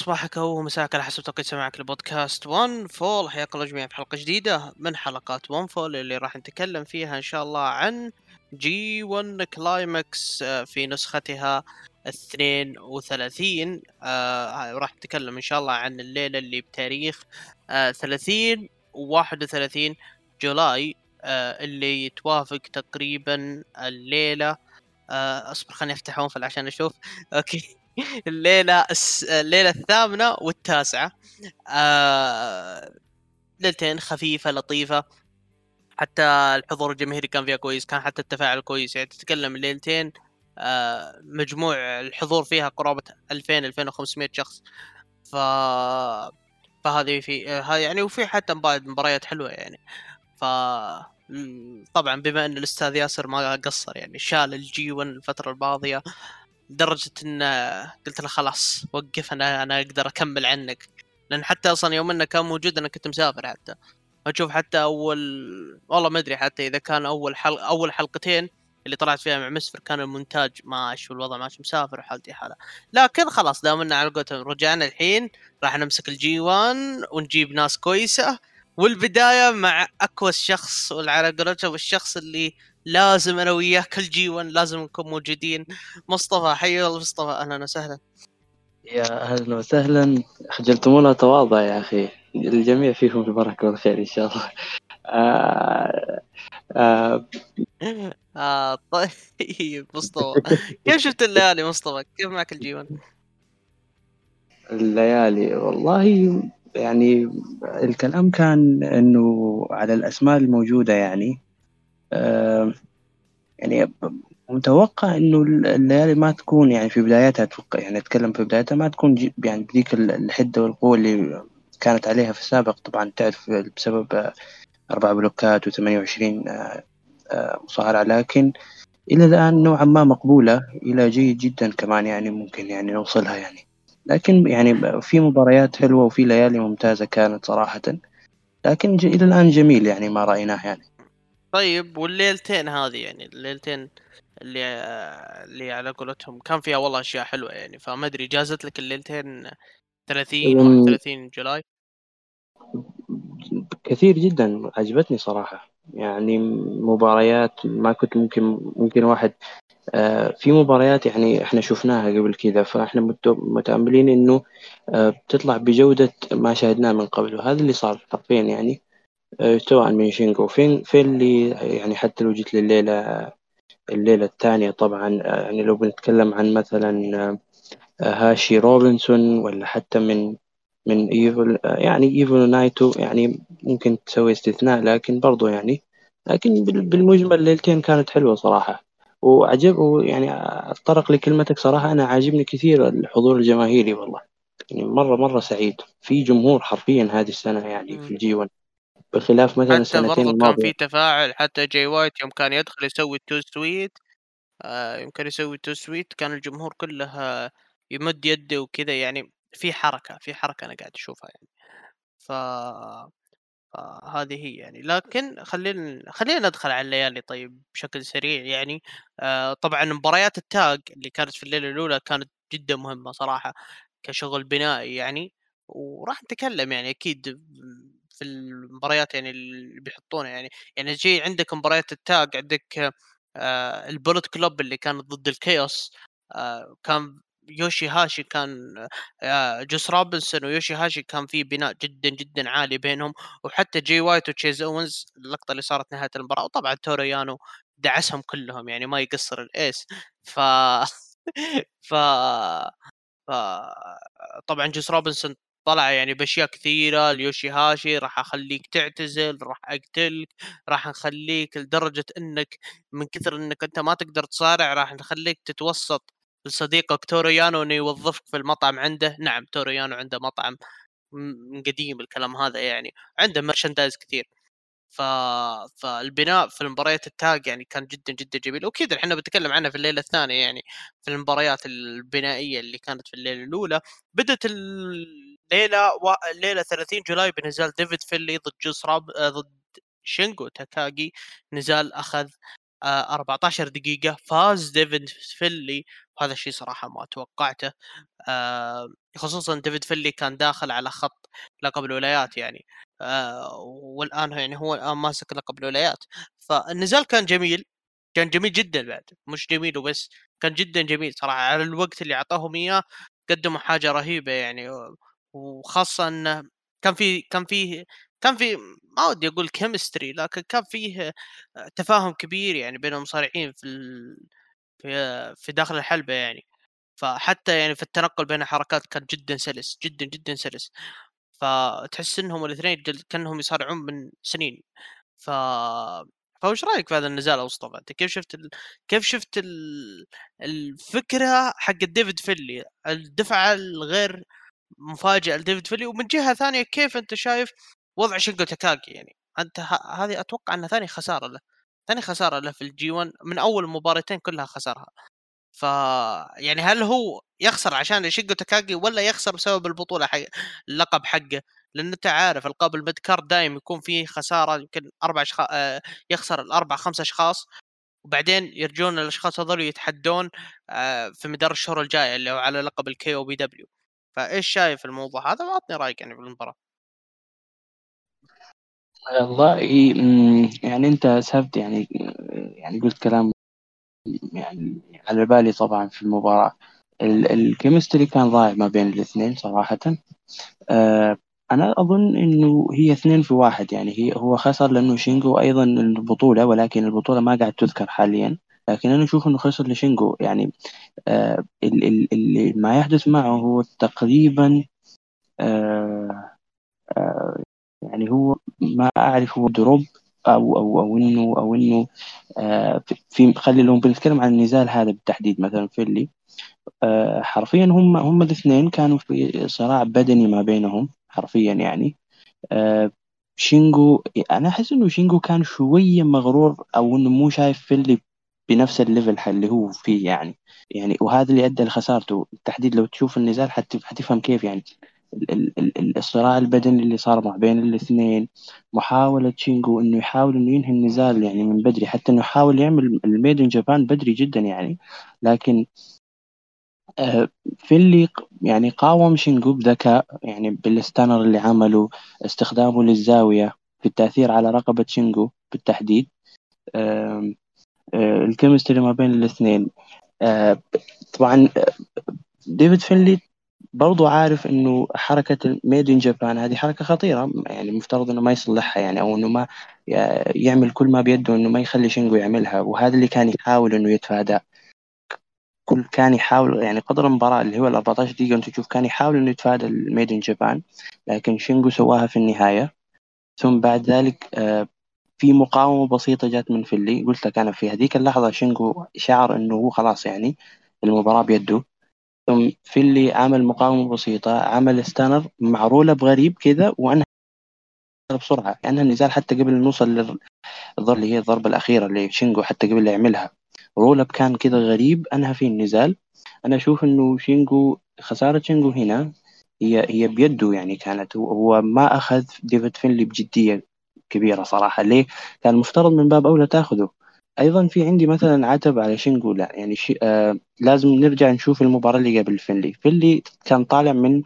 صباحك أو مساك على حسب توقيت سماعك لبودكاست One Fall حياكم الله جميعا في حلقة جديدة من حلقات One Fall اللي راح نتكلم فيها إن شاء الله عن G1 Climax في نسختها 32 آه راح نتكلم إن شاء الله عن الليلة اللي بتاريخ آه 30 و 31 July آه اللي توافق تقريبا الليلة. آه أصبر خليني افتح ونفل عشان أشوف. أوكي. الليلة. الليلة الثامنة والتاسعة. آه... ليلتين خفيفة لطيفة. حتى الحضور الجماهيري كان فيها كويس كان حتى التفاعل كويس. يعني تتكلم الليلتين آه مجموع الحضور فيها قرابة 2000 2500 شخص. ف فهذه في هذه يعني وفي حتى مباريات حلوة يعني. ف طبعا بما أن الأستاذ ياسر ما قصر يعني شال الجي 1 الفترة الماضية. لدرجة إن قلت له خلاص وقف أنا أنا أقدر أكمل عنك. لأن حتى أصلا يوم إنه كان موجود أنا كنت مسافر حتى. أشوف حتى أول والله ما أدري حتى إذا كان أول حلقه أول حلقتين اللي طلعت فيها مع مسفر كان المونتاج. ماشي والوضع ماشي مسافر وحالتي حاله لكن خلاص دام ان على قولتهم رجعنا الحين راح نمسك ال G1 ونجيب ناس كويسة. والبداية مع اكوس شخص على قولتهم الشخص اللي لازم أنا وياك ال G1 لازم نكون موجودين. مصطفى حي الله مصطفى أهلا وسهلا. يا أهلا وسهلا. خجلتمونا تواضع يا أخي. الجميع فيكم البركه والخير إن شاء الله. آه آه آه طيب مصطفى. كيف شفت الليالي مصطفى؟ كيف معك ال G1 الليالي والله يعني الكلام كان إنه على الأسماء الموجودة يعني. آه يعني متوقع إنه الليالي ما تكون يعني في بدايتها أتوقع يعني أتكلم في بدايتها ما تكون يعني بذيك الحدة والقوة اللي كانت عليها في السابق. طبعا تعرف بسبب أربع بلوكات وثمانية وعشرين مصارعة. لكن إلى الآن نوعا ما مقبولة إلى جيد جدا كمان يعني ممكن يعني نوصلها يعني. لكن يعني في مباريات حلوة وفي ليالي ممتازة كانت صراحة. لكن إلى الآن جميل يعني ما رأيناه يعني. طيب والليلتين هذه يعني الليلتين اللي اللي على قولتهم كان فيها والله أشياء حلوة يعني فما أدري جازت لك الليلتين 30 31 جولاي؟ كثير جدا عجبتني صراحة. يعني مباريات ما كنت ممكن ممكن واحد آه في مباريات يعني إحنا شفناها قبل كذا فإحنا متأملين إنه آه بتطلع بجودة ما شاهدناه من قبل وهذا اللي صار حرفيا يعني. آه سواء من شينجو فين فين اللي يعني حتى لو جيت لليلة الليلة الثانية طبعا يعني لو بنتكلم عن مثلا هاشي روبنسون ولا حتى من من إيفل يعني إيفل نايتو يعني ممكن تسوي استثناء لكن برضو يعني لكن بالمجمل الليلتين كانت حلوة صراحة. وعجب يعني أتطرق لكلمتك صراحة أنا عاجبني كثير الحضور الجماهيري والله. يعني مرة مرة سعيد. في جمهور حرفيا هذه السنة يعني في ال G1 بخلاف مثلا حتى الماضية كان في تفاعل حتى جاي وايت يوم كان يدخل يسوي ال too sweet آه يمكن يسوي too sweet كان الجمهور كله يمد يده وكذا يعني في حركة في حركة أنا قاعد أشوفها يعني. ف فهذه هي يعني. لكن خلينا خلينا ندخل على الليالي طيب بشكل سريع يعني. آه طبعا مباريات التاج اللي كانت في الليلة الأولى كانت جدا مهمة صراحة كشغل بنائي يعني. وراح نتكلم يعني أكيد في المباريات يعني اللي بيحطونها يعني. يعني جي عندك مباريات التاج عندك آه ال Bullet Club اللي كانت ضد ال CHAOS آه كان يوشي هاشي كان آه جوس روبنسون ويوشي هاشي كان في بناء جدا جدا عالي بينهم. وحتى جي وايت وتشيز اونز اللقطة اللي صارت نهاية المباراة وطبعا توريانو دعسهم كلهم يعني ما يقصر ال ace. ف ف ف طبعا جوس روبنسون طلع يعني بأشياء كثيرة اليوشي هاشي راح أخليك تعتزل راح أقتلك راح نخليك لدرجة إنك من كثر إنك أنت ما تقدر تصارع راح نخليك تتوسط لصديقك توريانو إنه يوظفك في المطعم عنده. نعم توريانو عنده مطعم من قديم الكلام هذا يعني. عنده merchandise كثير. ف... فالبناء في المباريات التاج يعني كان جدا جدا جميل. واكيد إحنا بنتكلم عنها في الليلة الثانية يعني في المباريات البنائية اللي كانت في الليلة الأولى. بدت الليلة و... الليلة 30 July بنزال ديفيد فينلي ضد جوس راب ضد شينجو تاكاجي نزال أخذ 14 دقيقة فاز ديفيد فينلي. وهذا الشيء صراحة ما توقعته. آه خصوصا ديفيد فينلي كان داخل على خط لقب الولايات يعني. آه والآن يعني هو الآن ماسك لقب الولايات. فالنزال كان جميل. كان جميل جدا بعد. مش جميل وبس. كان جدا جميل صراحة. على الوقت اللي أعطاهم إياه قدموا حاجة رهيبة يعني. وخاصة انه كان في كان فيه كان في ما ودي أقول chemistry لكن كان فيه تفاهم كبير يعني بين المصارعين في ال... في في داخل الحلبة يعني. فحتى يعني في التنقل بين الحركات كان جدا سلس جدا جدا سلس. فتحس إنهم الاثنين كأنهم يصارعون من سنين. ف فوش رأيك في هذا النزال اوسطى أنت كيف شفت ال... كيف شفت ال... الفكرة حق ديفيد فينلي؟ الدفعة الغير مفاجئه لديفيد فينلي. ومن جهة ثانية كيف أنت شايف وضع شينجو تاكاجي؟ يعني أنت. هذه أتوقع أنها ثاني خسارة له ثاني خسارة له في ال G1 من أول مباراتين كلها خسرها. ف يعني هل هو يخسر عشان شينجو تاكاجي ولا يخسر بسبب البطولة حق اللقب حقه؟ لأن أنت عارف القاب ال mid دايم يكون فيه خسارة يمكن أربع اشخاص آه، يخسر الأربع خمس أشخاص. وبعدين يرجعون الأشخاص هذول يتحدون آه، في مدار الشهور الجاية اللي هو على لقب ال KOPW فإيش شايف الموضوع؟ هذا واعطني رأيك يعني في المباراة. والله يعني أنت سبت يعني يعني قلت كلام يعني على بالي طبعا في المباراة. ال chemistry كان ضايع ما بين الاثنين صراحة. آه أنا أظن إنه هي اثنين في واحد يعني هي هو خسر لأنه شينجو أيضا البطولة ولكن البطولة ما قاعد تذكر حاليا. لكن أنا أشوف إنه خسر لشينجو. يعني آه اللي ما يحدث معه هو تقريبا آه آه يعني هو ما أعرف هو دروب أو أو أو إنه أو إنه آه في خلي لو بنتكلم عن النزال هذا بالتحديد مثلا في اللي آه حرفيا هم هم الاثنين كانوا في صراع بدني ما بينهم حرفيا يعني. آه شينجو أنا أحس إنه شينجو كان شوية مغرور أو إنه مو شايف فينلي بنفس ال level اللي هو فيه يعني. يعني وهذا اللي أدى لخسارته. بالتحديد لو تشوف النزال حتفهم كيف يعني. الصراع البدني اللي صار ما بين الاثنين محاولة شينجو إنه يحاول إنه ينهي النزال يعني من بدري حتى إنه يحاول يعمل ال Made in Japan بدري جدا يعني. لكن آه، فينلي يعني قاوم شينجو بذكاء يعني بال stunner اللي عمله استخدامه للزاوية في التأثير على رقبة شينجو بالتحديد. ال chemistry ما بين الاثنين. آه، طبعا ديفيد فينلي برضو عارف إنه حركة Made in Japan هذه حركة خطيرة يعني مفترض إنه ما يصلحها يعني أو إنه ما يعمل كل ما بيده إنه ما يخلي شينجو يعملها وهذا اللي كان يحاول إنه يتفاداه كل كان يحاول يعني قدر المباراة اللي هو ال 14 دقيقة انت تشوف كان يحاول إنه يتفادى ال Made in Japan لكن شينجو سواها في النهاية. ثم بعد ذلك آه، في مقاومة بسيطة جات من فينلي قلت لك أنا في هذيك اللحظة شينجو شعر إنه هو خلاص يعني المباراة بيده. ثم فينلي عمل مقاومة بسيطة عمل stunner مع roll-up غريب كذا وأنهى بسرعة يعني النزال حتى قبل نوصل للضربة اللي هي الضربة الأخيرة اللي شينجو حتى قبل لا يعملها. roll-up كان كذا غريب أنهى فيه النزال. أنا أشوف إنه شينجو خسارة شينجو هنا هي هي بيده يعني كانت هو ما أخذ ديفيد فينلي بجدية. كبيرة صراحة. ليه؟ كان المفترض من باب أولى تاخذه. أيضا في عندي مثلا عتب على شينجو لا يعني شي آه لازم نرجع نشوف المباراة اللي قبل فينلي. فينلي كان طالع من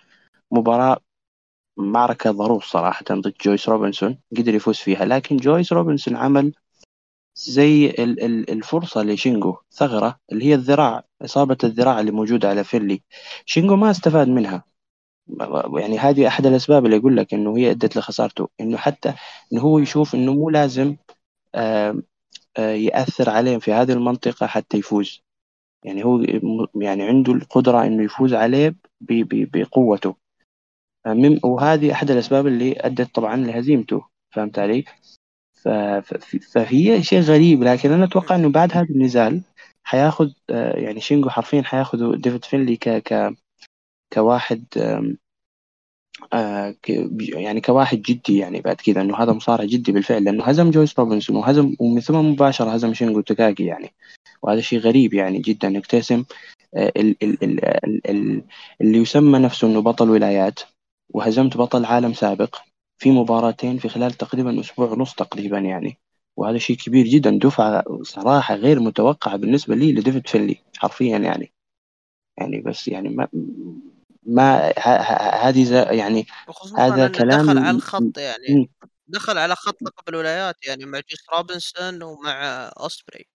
مباراة معركة ضروس صراحة ضد جويس روبنسون قدر يفوز فيها. لكن جويس روبنسون عمل زي الفرصة لشينجو ثغرة اللي هي الذراع إصابة الذراع اللي موجودة على فينلي شينجو ما استفاد منها. يعني هذه أحد الأسباب اللي يقول لك إنه هي أدت لخسارته إنه حتى إنه هو يشوف إنه مو لازم آه، آه، يأثر عليه في هذه المنطقة حتى يفوز يعني هو يعني عنده القدرة إنه يفوز عليه بقوته آه، وهذه أحد الأسباب اللي أدت طبعا لهزيمته فهمت علي؟ فهي شيء غريب لكن أنا أتوقع إنه بعد هذا النزال حياخذ آه، يعني شينجو حرفيا حياخذ ديفيد فينلي ك ك كواحد آه يعني كواحد جدي يعني بعد كذا إنه هذا مصارع جدي بالفعل لأنه هزم جويس روبنسون وهزم ومن ثم مباشرة هزم شينجو تاكاكي يعني. وهذا شيء غريب يعني جدا إنك تهزم آه ال ال ال ال ال اللي يسمى نفسه إنه بطل ولايات وهزمت بطل عالم سابق في مباراتين في خلال تقريبا أسبوع ونص تقريبا يعني. وهذا شيء كبير جدا دفعة صراحة غير متوقعة بالنسبة لي لديفيد فيلي حرفيا يعني. يعني بس يعني ما ما هذه يعني هذا كلام دخل على الخط يعني. دخل على خط لقب الولايات يعني مع جيس روبنسون ومع اوسبري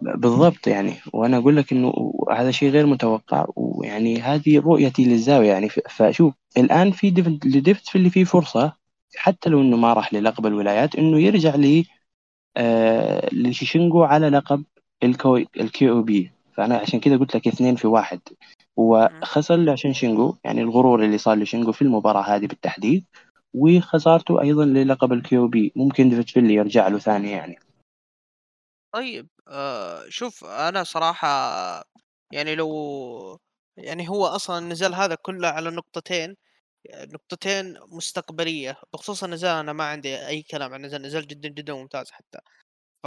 بالضبط يعني. وأنا أقول لك إنه هذا شيء غير متوقع ويعني هذه رؤيتي للزاوية يعني. فشوف الآن في لديفيد فينلي فيه فرصة حتى لو إنه ما راح للقب الولايات إنه يرجع لي آه لشيشينجو على لقب الكوي ال KOP. فأنا عشان كذا قلت لك اثنين في واحد. هو خسر عشان شينجو يعني الغرور اللي صار لشينجو في المباراة هذه بالتحديد وخسارته أيضا للقب ال KOP ممكن ديفيد يرجع له ثاني يعني. طيب آه شوف أنا صراحة يعني لو يعني هو أصلا نزل هذا كله على نقطتين نقطتين مستقبلية. بخصوص النزال أنا ما عندي أي كلام عن النزال نزال جدا جدا ممتاز حتى. ف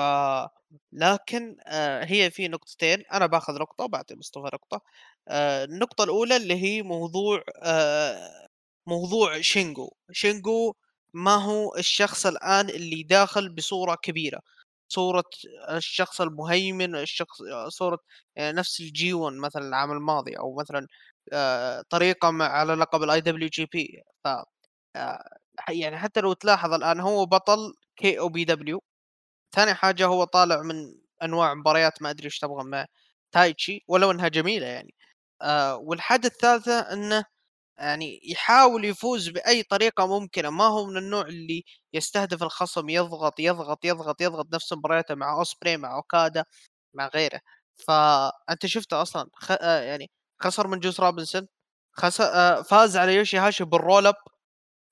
لكن آه هي في نقطتين أنا باخذ نقطة بعطي مصطفى نقطة آه النقطة الأولى اللي هي موضوع آه موضوع شينجو. شينجو ما هو الشخص الآن اللي داخل بصورة كبيرة صورة الشخص المهيمن الشخص صورة نفس ال G 1 مثلا العام الماضي أو مثلا طريقة على لقب ال IWGP ف يعني حتى لو تلاحظ الآن هو بطل KOPW ثاني حاجة هو طالع من أنواع مباريات ما أدري إيش تبغى مع تايتشي ولو إنها جميلة يعني. آه والحاجة الثالثة إنه يعني يحاول يفوز بأي طريقة ممكنة. ما هو من النوع اللي يستهدف الخصم يضغط يضغط يضغط يضغط نفس مبارياته مع أوسبري مع أوكادا مع غيره. فأنت شفته أصلا خ... آه يعني خسر من جوس روبنسون خس... آه فاز على يوشي هاشي بال roll up.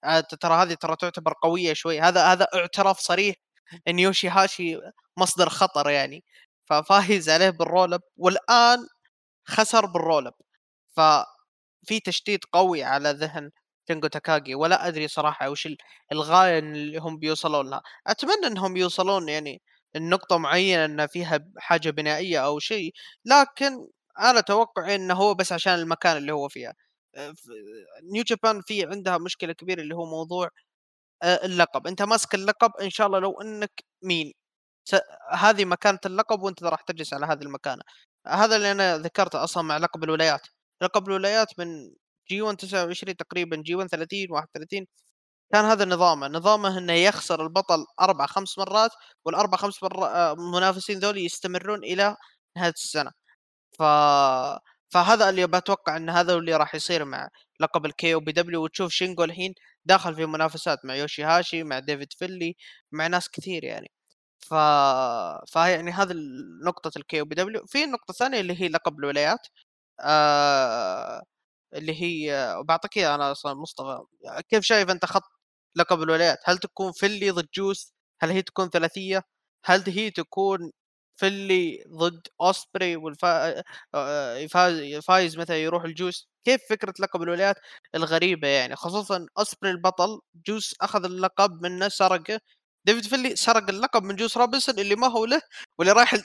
آه ترى هذه ترى تعتبر قوية شوي. هذا هذا اعتراف صريح إن يوشي هاشي مصدر خطر يعني ففايز عليه بال roll up والآن خسر بال roll up. ف في تشتيت قوي على ذهن شينجو تاكاجي ولا أدري صراحة وش الغاية اللي هم بيوصلون لها. أتمنى إنهم يوصلون يعني النقطه معينة إن فيها حاجة بنائية أو شيء لكن أنا أتوقع إنه هو بس عشان المكان اللي هو فيها. New Japan في عندها مشكلة كبيرة اللي هو موضوع اللقب. أنت ماسك اللقب إن شاء الله لو إنك مين س... هذه مكانة اللقب وأنت راح تجلس على هذه المكانة. هذا اللي أنا ذكرته أصلا مع لقب الولايات. لقب الولايات من G 1 29 تقريبا G 1 30 31 كان هذا نظامه. نظامه إنه يخسر البطل أربع خمس مرات والأربع خمس مرات آه، منافسين ذول يستمرون إلى نهاية السنة. ف فهذا اللي بتوقع إن هذا اللي راح يصير مع لقب ال KOPW وتشوف شينجو الحين داخل في منافسات مع يوشي هاشي مع ديفيد فينلي مع ناس كثير يعني. ف فيعني هذه نقطة ال KOPW في النقطة الثانية اللي هي لقب الولايات. آه اللي هي بعطيك إياها أنا أصلا مصطفى. كيف شايف أنت خط لقب الولايات؟ هل تكون فينلي ضد جوس هل هي تكون ثلاثية؟ هل هي تكون فينلي ضد اوسبري والفائز فايز مثلا يروح الجوس كيف فكرة لقب الولايات الغريبة يعني خصوصا اوسبري البطل جوس أخذ اللقب منه سرقه ديفيد فينلي سرق اللقب من جوس روبنسون اللي ما هو له واللي رايح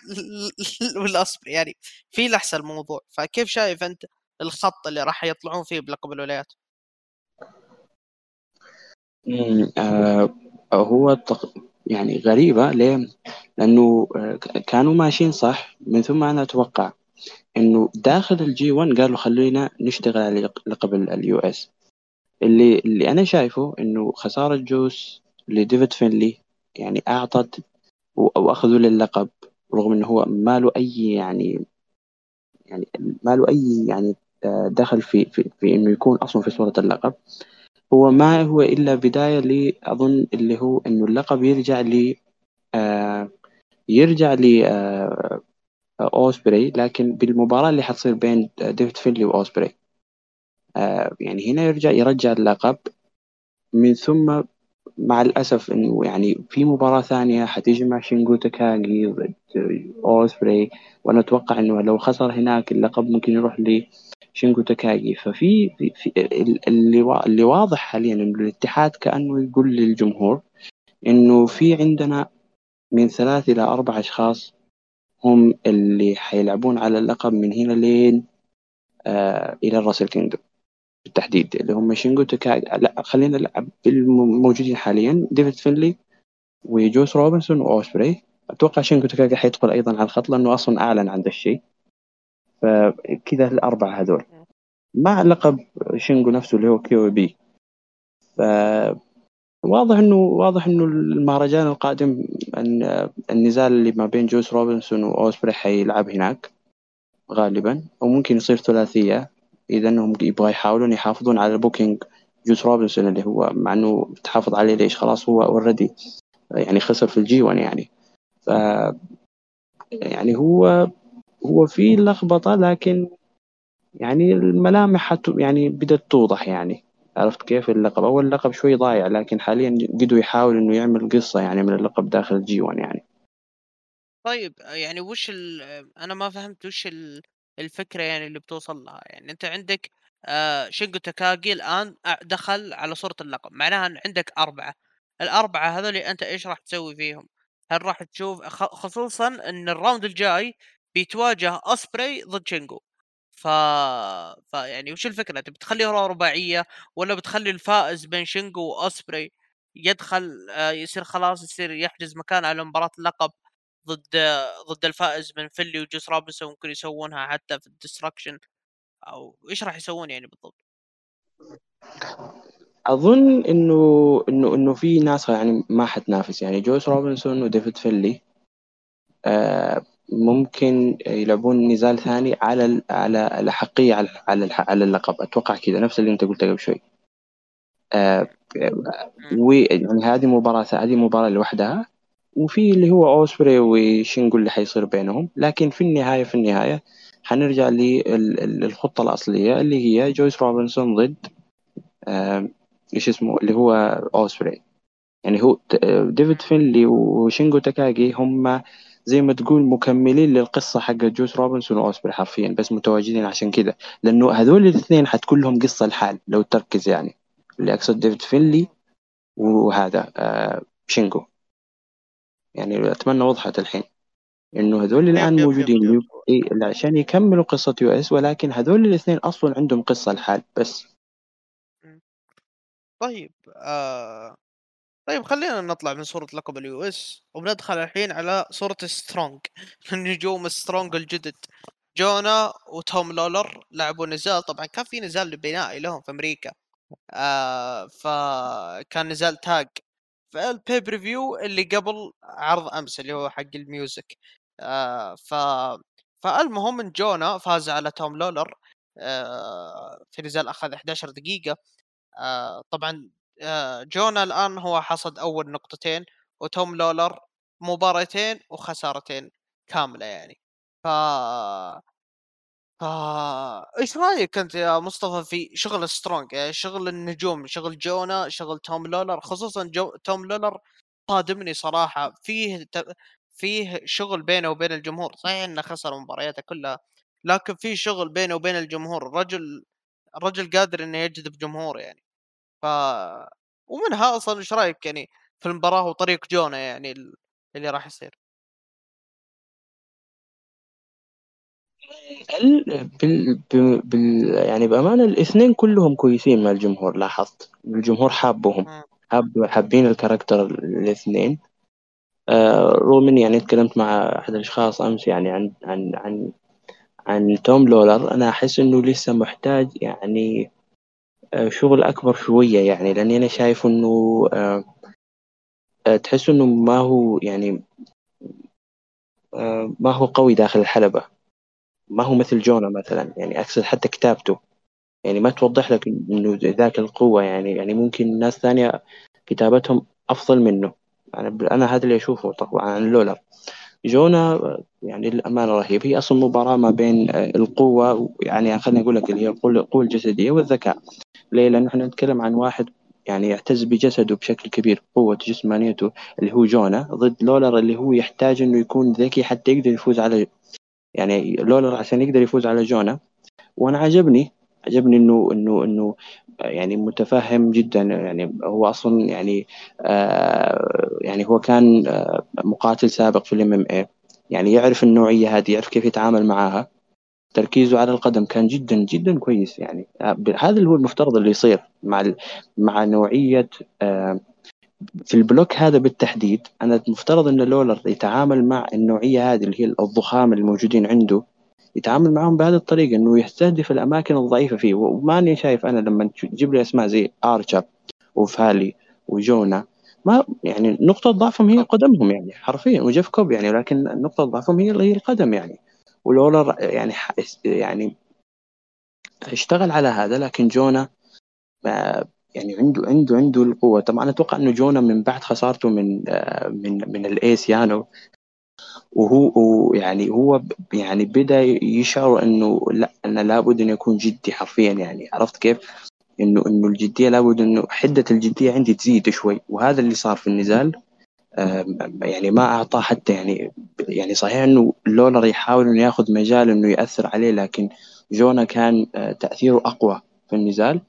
لاوسبري يعني في لحسه الموضوع فكيف شايف أنت الخط اللي راح يطلعون فيه بلقب الولايات؟ آه هو. يعني غريبة ليه؟ لأنه آه، كانوا ماشيين صح من ثم أنا أتوقع إنه داخل ال G 1 قالوا خلينا نشتغل على لقب ال US اللي اللي أنا شايفه إنه خسارة جوس لديفيد فينلي يعني أعطت أو أخذوا للقب رغم إنه هو ما له أي يعني يعني ما له أي يعني آه، دخل في, في, في إنه يكون أصلا في صورة اللقب هو ما هو إلا بداية لأظن اللي هو إنه اللقب يرجع ل آه يرجع ل آه أوسبري لكن بالمباراة اللي حتصير بين ديفيد فينلي وأوسبري آه يعني هنا يرجع يرجع اللقب. من ثم مع الأسف إنه يعني في مباراة ثانية حتجمع شينجو تاكاغي ضد أوسبري وأنا أتوقع إنه لو خسر هناك اللقب ممكن يروح لشينجو تاكاغي ففي في اللي اللي واضح حاليا إنه الاتحاد كأنه يقول للجمهور إنه في عندنا من ثلاث إلى أربع أشخاص هم اللي حيلعبون على اللقب من هنا لين آه إلى ال Wrestle Kingdom بالتحديد اللي هم شينجو تاكاجي لا خلينا نلعب الموجودين حاليا ديفيد فينلي وجوس روبنسون وأوسبري. أتوقع شينجو تاكاجي حيدخل أيضا على الخط لأنه أصلا أعلن عن ذا الشيء. فكذا الأربعة هذول. مع لقب شينجو نفسه اللي هو KOP. ف واضح انه واضح إنه المهرجان القادم ان النزال اللي ما بين جوس روبنسون واوسبري حيلعب هناك غالبا أو ممكن يصير ثلاثية. إذا إنهم يبغى يحاولون يحافظون على booking جوس روبنسون اللي هو مع إنه تحافظ عليه ليش؟ خلاص هو already يعني خسر في ال G1 يعني. ف يعني هو هو في لخبطة لكن يعني الملامح يعني بدأت توضح يعني. عرفت كيف اللقب؟ أول لقب شوي ضايع لكن حاليا قدوا يحاول إنه يعمل قصة يعني من اللقب داخل G1 يعني. طيب يعني وش ال أنا ما فهمت وش ال الفكرة يعني اللي بتوصل لها، يعني أنت عندك آآ شينجو تاكاغي الآن أ دخل على صورة اللقب، معناها إن عندك 4 الأربعة هذول أنت إيش راح تسوي فيهم؟ هل راح تشوف خصوصًا إن ال round الجاي بيتواجه أوسبري ضد شينجو، ف فيعني وش الفكرة؟ تبي تخليها رباعية والّا بتخلي الفائز بين شينجو وأوسبري يدخل آآ يصير خلاص يصير يحجز مكان على مباراة اللقب ضد ضد الفائز من فينلي وجوس روبنسون ممكن يسوونها حتى في ال Destruction أو إيش راح يسوون يعني بالضبط؟ أظن إنه إنه إنه في ناس يعني ما حتنافس يعني جوس روبنسون وديفيد فينلي آه ممكن يلعبون نزال ثاني على على الأحقية على على على اللقب. أتوقع كذا نفس اللي أنت قلته قبل شوي. آه ويعني هذه مباراة هذه مباراة لوحدها. وفي اللي هو أوسبري وشينجو اللي حيصير بينهم. لكن في النهاية في النهاية حنرجع للخطة الأصلية اللي هي جويس روبنسون ضد آه إيش اسمه؟ اللي هو أوسبري. يعني هو ديفيد فينلي وشينجو تاكاجي هم زي ما تقول مكملين للقصة حق جوس روبنسون وأوسبري حرفيا بس متواجدين عشان كذا لأنه هذول الاثنين حتكون لهم قصة لحال لو تركز يعني. اللي أقصد ديفيد فينلي وهذا آه شينجو يعني أتمنى وضحت الحين إنه هذول الآن موجودين إيه عشان يكملوا قصة US ولكن هذول الاثنين أصلا عندهم قصة لحال بس. طيب آه طيب خلينا نطلع من صورة لقب ال US وبندخل الحين على صورة Strong. نجوم Strong الجدد. جونا وتوم لولر لعبوا نزال. طبعا كان في نزال بنائي لهم في أمريكا. آه فكان نزال tag. في ال preview اللي قبل عرض أمس اللي هو حق ال Music. آه ف فالمهم إن جونا فاز على توم لولر آه في نزال أخذ 11 دقيقة. آه طبعا جونا الآن هو حصد أول نقطتين وتوم لولر مباراتين وخسارتين كاملة يعني. ف ف إيش رأيك أنت يا مصطفى في شغل Strong؟ يعني شغل النجوم شغل جونا شغل توم لولر خصوصا جو... توم لولر صادمني صراحة. فيه ت... فيه شغل بينه وبين الجمهور. صحيح إنه خسر مبارياته كلها لكن في شغل بينه وبين الجمهور. الرجل الرجل قادر إنه يجذب جمهور يعني. ف ومنها أصلا إيش رأيك يعني في المباراة وطريق جونا يعني اللي راح يصير؟ بال... بال... يعني بأمانة الاثنين كلهم كويسين مع الجمهور لاحظت؟ الجمهور حابهم حاب حابين الكاركتر الاثنين. آه رغم اني يعني تكلمت مع أحد الأشخاص أمس يعني عن عن عن عن توم لولر. أنا أحس إنه لسه محتاج يعني آه شغل أكبر شوية يعني لأني أنا شايف إنه آه آه تحس إنه ما هو يعني آه ما هو قوي داخل الحلبة. ما هو مثل جونا مثلا يعني أقصد حتى كتابته. يعني ما توضح لك إنه ذاك القوة يعني يعني ممكن ناس ثانية كتابتهم أفضل منه. أنا أنا هذا اللي أشوفه طبعا عن لولا. جونا يعني الامانه رهيب. هي أصلا مباراة ما بين القوة يعني خليني أقول لك اللي هي القوه الجسدية والذكاء. ليه؟ لأنه إحنا نتكلم عن واحد يعني يعتز بجسده بشكل كبير قوة جسمانيته اللي هو جونا ضد لولر اللي هو يحتاج إنه يكون ذكي حتى يقدر يفوز على يعني لولر عشان يقدر يفوز على جونا. وأنا عجبني عجبني إنه إنه إنه يعني متفهم جدا يعني هو أصلا يعني آه يعني هو كان آه مقاتل سابق في الام إم اي يعني يعرف النوعية هذه يعرف كيف يتعامل معاها تركيزه على القدم كان جدا جدا كويس يعني. هذا اللي هو المفترض اللي يصير مع مع نوعية في البلوك هذا بالتحديد أنا المفترض أن لولر يتعامل مع النوعية هذه اللي هي الضخام الموجودين عنده يتعامل معاهم بهذه الطريقة إنه يستهدف الأماكن الضعيفة فيه. وماني شايف أنا لما تجيب لي أسماء زي آرشر وفالي وجونا ما يعني نقطة ضعفهم هي قدمهم يعني حرفيا وجيف كوب يعني لكن نقطة ضعفهم هي هي القدم يعني. ولولا يعني يعني اشتغل على هذا لكن جونا يعني عنده عنده عنده القوة. طبعا أتوقع إنه جونا من بعد خسارته من من من ال ace يانو. وهو يعني هو يعني بدأ يشعر إنه لأ أنا لابد إنه يكون جدي حرفيا. يعني عرفت كيف؟ إنه إنه الجدية لابد إنه حدة الجدية عندي تزيد شوي. وهذا اللي صار في النزال. يعني ما أعطاه حتى يعني يعني صحيح إنه لولر يحاول إنه ياخذ مجال إنه يأثر عليه لكن جونا كان آه، تأثيره أقوى في النزال.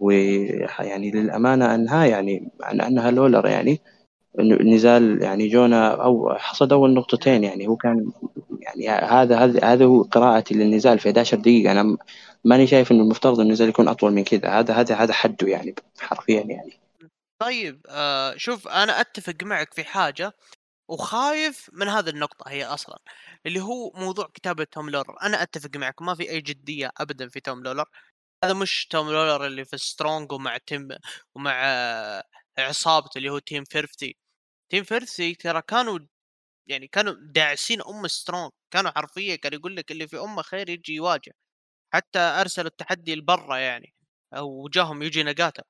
ويعني للأمانة أنها يعني عن أنها لولر يعني النزال يعني جونا أو حصد أول نقطتين يعني هو كان يعني هذا هذا هذا هو قراءتي للنزال في 11 دقيقة. أنا ماني شايف إنه المفترض النزال يكون أطول من كذا. هذا هذا هذا حده يعني حرفيا يعني. طيب آه شوف أنا أتفق معك في حاجة وخايف من هذه النقطة هي أصلا اللي هو موضوع كتابة توم لولر أنا أتفق معك ما في أي جدية أبدا في توم لولر هذا مش توم لولر اللي في Strong ومع Team ومع عصابته اللي هو Team Filthy Team Filthy ترى كانوا يعني كانوا داعسين أم Strong كانوا حرفيا كان يقول لك اللي في أمه خير يجي يواجه. حتى أرسلوا التحدي لبرا يعني وجاهم يوجي ناغاتا.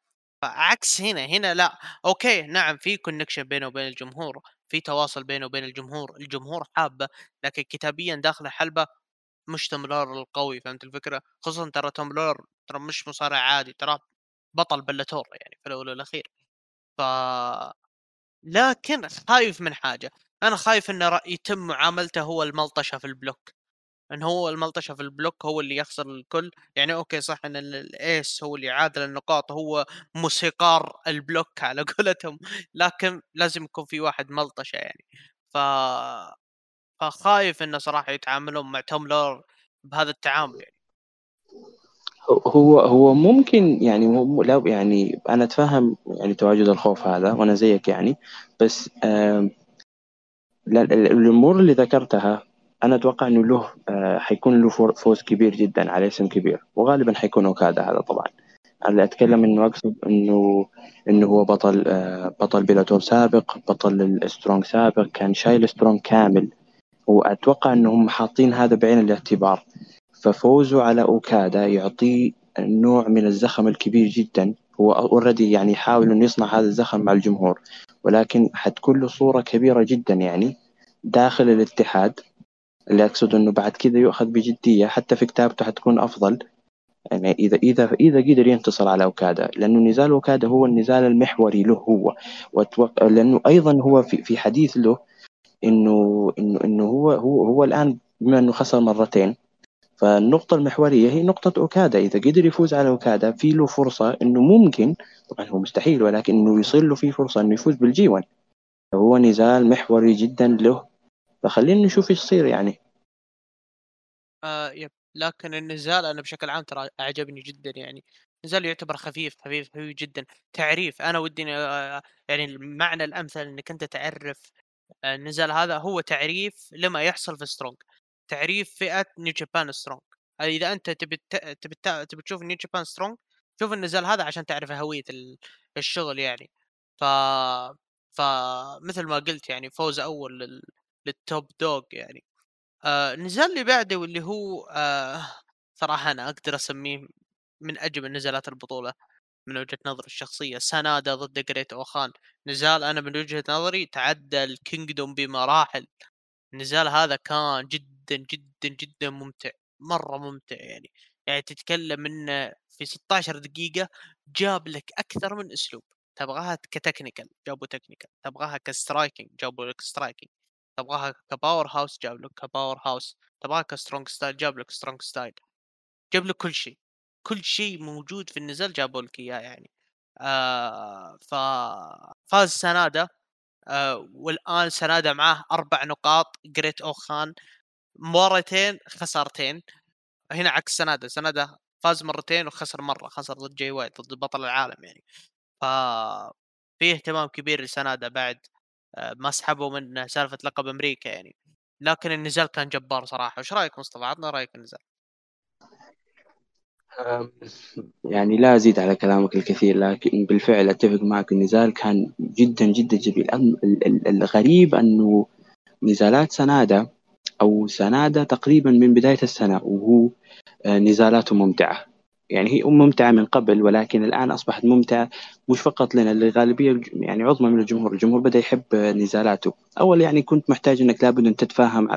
فعكس هنا هنا لأ. أوكي نعم في connection بينه وبين الجمهور في تواصل بينه وبين الجمهور الجمهور حابة لكن كتابيا داخل حلبة مش توم لولر القوي فهمت الفكرة؟ خصوصا ترى توم لولر ترى مش مصارع عادي ترى بطل بيلاتور يعني في الأول والأخير. ف لكن خايف من حاجة. أنا خايف انه يتم معاملته هو الملطشة في ال block. إن هو الملطشة في ال block هو اللي يخسر الكل. يعني أوكي صح إن ال ace هو اللي يعادل النقاط هو موسيقار ال block على قولتهم. لكن لازم يكون في واحد ملطشة يعني. ف فخايف إنه صراحة يتعاملون مع توم بهذا التعامل يعني. هو هو ممكن يعني لو يعني أنا أتفهم يعني تواجد الخوف هذا وأنا زيك يعني. بس الأمور اللي ذكرتها أنا أتوقع إنه له آه، حيكون له فوز كبير جدا على اسم كبير وغالبا حيكون أوكادا هذا طبعا. اللي أتكلم إنه أقصد إنه إنه هو بطل آه، بطل بيلاتور سابق بطل ال Strong سابق كان شايل Strong كامل. وأتوقع انهم حاطين هذا بعين الاعتبار. ففوزه على أوكادا يعطيه نوع من الزخم الكبير جدا. هو اوريدي يعني يحاول إنه يصنع هذا الزخم مع الجمهور. ولكن حتكون له صورة كبيرة جدا يعني داخل الاتحاد. اللي اقصد إنه بعد كذا يؤخذ بجدية حتى في كتابته حتكون أفضل. يعني إذا إذا إذا قدر ينتصر على أوكادا لأنه نزال أوكادا هو النزال المحوري له هو. وأتوقع لأنه أيضا هو في في حديث له إنه إنه إنه هو هو هو الآن بما إنه خسر مرتين فالنقطة المحورية هي نقطة أوكادا. إذا قدر يفوز على أوكادا في له فرصة إنه ممكن طبعا هو مستحيل ولكن إنه يصير له في فرصة إنه يفوز بالجي 1 فهو نزال محوري جدا له فخلينا نشوف إيش يصير يعني. آه يب. لكن النزال أنا بشكل عام ترى أعجبني جدا يعني. نزال يعتبر خفيف خفيف خفيف جدا. تعريف أنا ودي آه يعني المعنى الأمثل إنك أنت تعرف النزال هذا هو تعريف لما يحصل في strong تعريف فئة نيو جابان سترونج، إذا أنت تبي تبي تبي تشوف نيو جابان سترونج شوف النزال هذا عشان تعرف هوية الشغل يعني. ف فمثل ما قلت يعني فوز أول. لل top dog يعني. آه النزال اللي بعده واللي هو آه صراحة أنا أقدر أسميه من أجمل نزالات البطولة من وجهة نظري الشخصية. سنادا ضد جريت اوخان نزال أنا من وجهة نظري تعدى الكينجدوم بمراحل. النزال هذا كان جدا جدا جدا ممتع مرة ممتع يعني. يعني تتكلم إنه في 16 دقيقة جاب لك أكثر من أسلوب. تبغاها ك technical جابوا technical. تبغاها ك striking جابوا لك striking تبغاها ك powerhouse جاب لك ك powerhouse تبغاها ك strong style جاب لك strong style جاب لك كل شيء كل شيء موجود في النزال جابوا لك إياه يعني. آه ففاز سنادا آه والآن سنادا معاه أربع نقاط جريت اوخان مرتين خسارتين هنا عكس سنادا سنادا فاز مرتين وخسر مرة خسر ضد جاي وايت ضد بطل العالم يعني. ف في اهتمام كبير لسنادا بعد ما سحبوا من سالفة لقب أمريكا يعني. لكن النزال كان جبار صراحة. وش رأيك مصطفى؟ عطنا رأيك النزال. يعني لا أزيد على كلامك الكثير لكن بالفعل أتفق معك. النزال كان جدا جدا جميل. الغريب أنه نزالات سنادة أو سنادة تقريبا من بداية السنة وهو آه، نزالاته ممتعة. يعني هي ممتعة من قبل ولكن الآن أصبحت ممتعة مش فقط لنا للغالبية يعني عظمى من الجمهور. الجمهور بدأ يحب نزالاته. أول يعني كنت محتاج أنك لابد أن تتفهم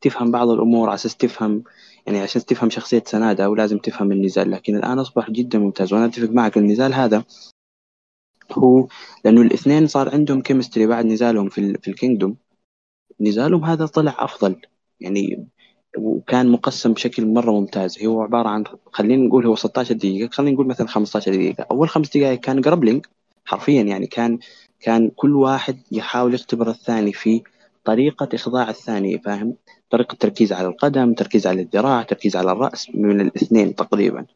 تفهم بعض الأمور على أساس تفهم يعني عشان تفهم شخصية سنادة ولازم تفهم النزال. لكن الآن أصبح جدا ممتاز وأنا أتفق معك. النزال هذا هو لأنه الاثنين صار عندهم chemistry بعد نزالهم في, في الكينجدوم نزالهم هذا طلع أفضل. يعني وكان مقسم بشكل مرة ممتاز. هو عبارة عن خلينا نقول هو 16 دقيقة. خلينا نقول مثلا 15 دقيقة. أول خمس دقائق كان grappling حرفيا يعني كان كان كل واحد يحاول يختبر الثاني في طريقة إخضاع الثاني فاهم؟ طريقة تركيز على القدم تركيز على الذراع تركيز على الرأس من الاثنين تقريبا.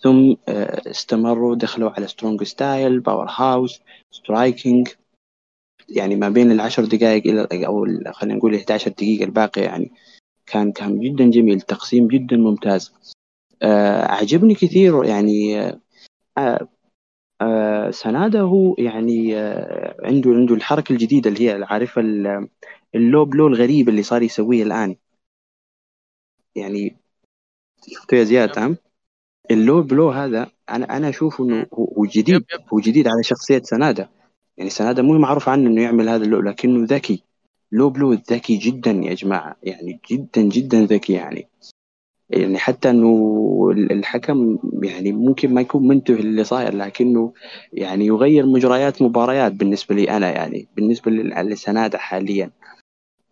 ثم آه، استمروا دخلوا على strong style powerhouse striking يعني ما بين العشر دقائق إلى أو خلينا نقول 11 دقيقة الباقية يعني. كان كان جدا جميل تقسيم جدا ممتاز. آه، أعجبني كثير يعني آه، آه، سنادة هو يعني عنده عنده الحركة الجديدة اللي هي عارفة ال low blow الغريب اللي صار يسويه الآن. يعني شفته يا زياد تمام ال low blow هذا أنا أنا أشوف إنه هو جديد هو جديد على شخصية سنادة. يعني سنادة مو معروف عنه إنه يعمل هذا ال low لكنه ذكي. low blow ذكي جدا يا جماعة يعني جدا جدا ذكي يعني. يعني حتى إنه الحكم يعني ممكن ما يكون منتبه اللي صاير لكنه يعني يغير مجريات مباريات بالنسبة لي أنا يعني بالنسبة لسنادة حاليا.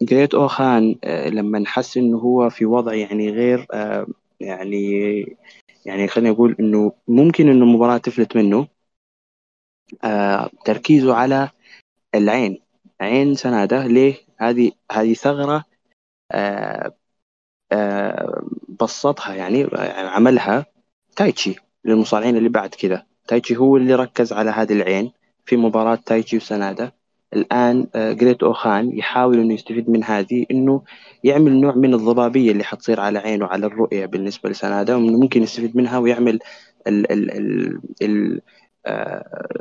جريت اوخان آه، لما نحس إنه هو في وضع يعني غير آه، يعني يعني خلينا نقول إنه ممكن إنه المباراة تفلت منه. آه، تركيزه على العين. عين سنادة. ليه؟ هذه هذه ثغرة آه، آه، بسطها يعني عملها تايتشي للمصارعين اللي بعد كذا. تايتشي هو اللي ركز على هذه العين في مباراة تايتشي وسنادا. الآن جريت أوخان يحاول إنه يستفيد من هذه إنه يعمل نوع من الضبابية اللي حتصير على عينه على الرؤية بالنسبة لسنادا وإنه ممكن يستفيد منها ويعمل آه،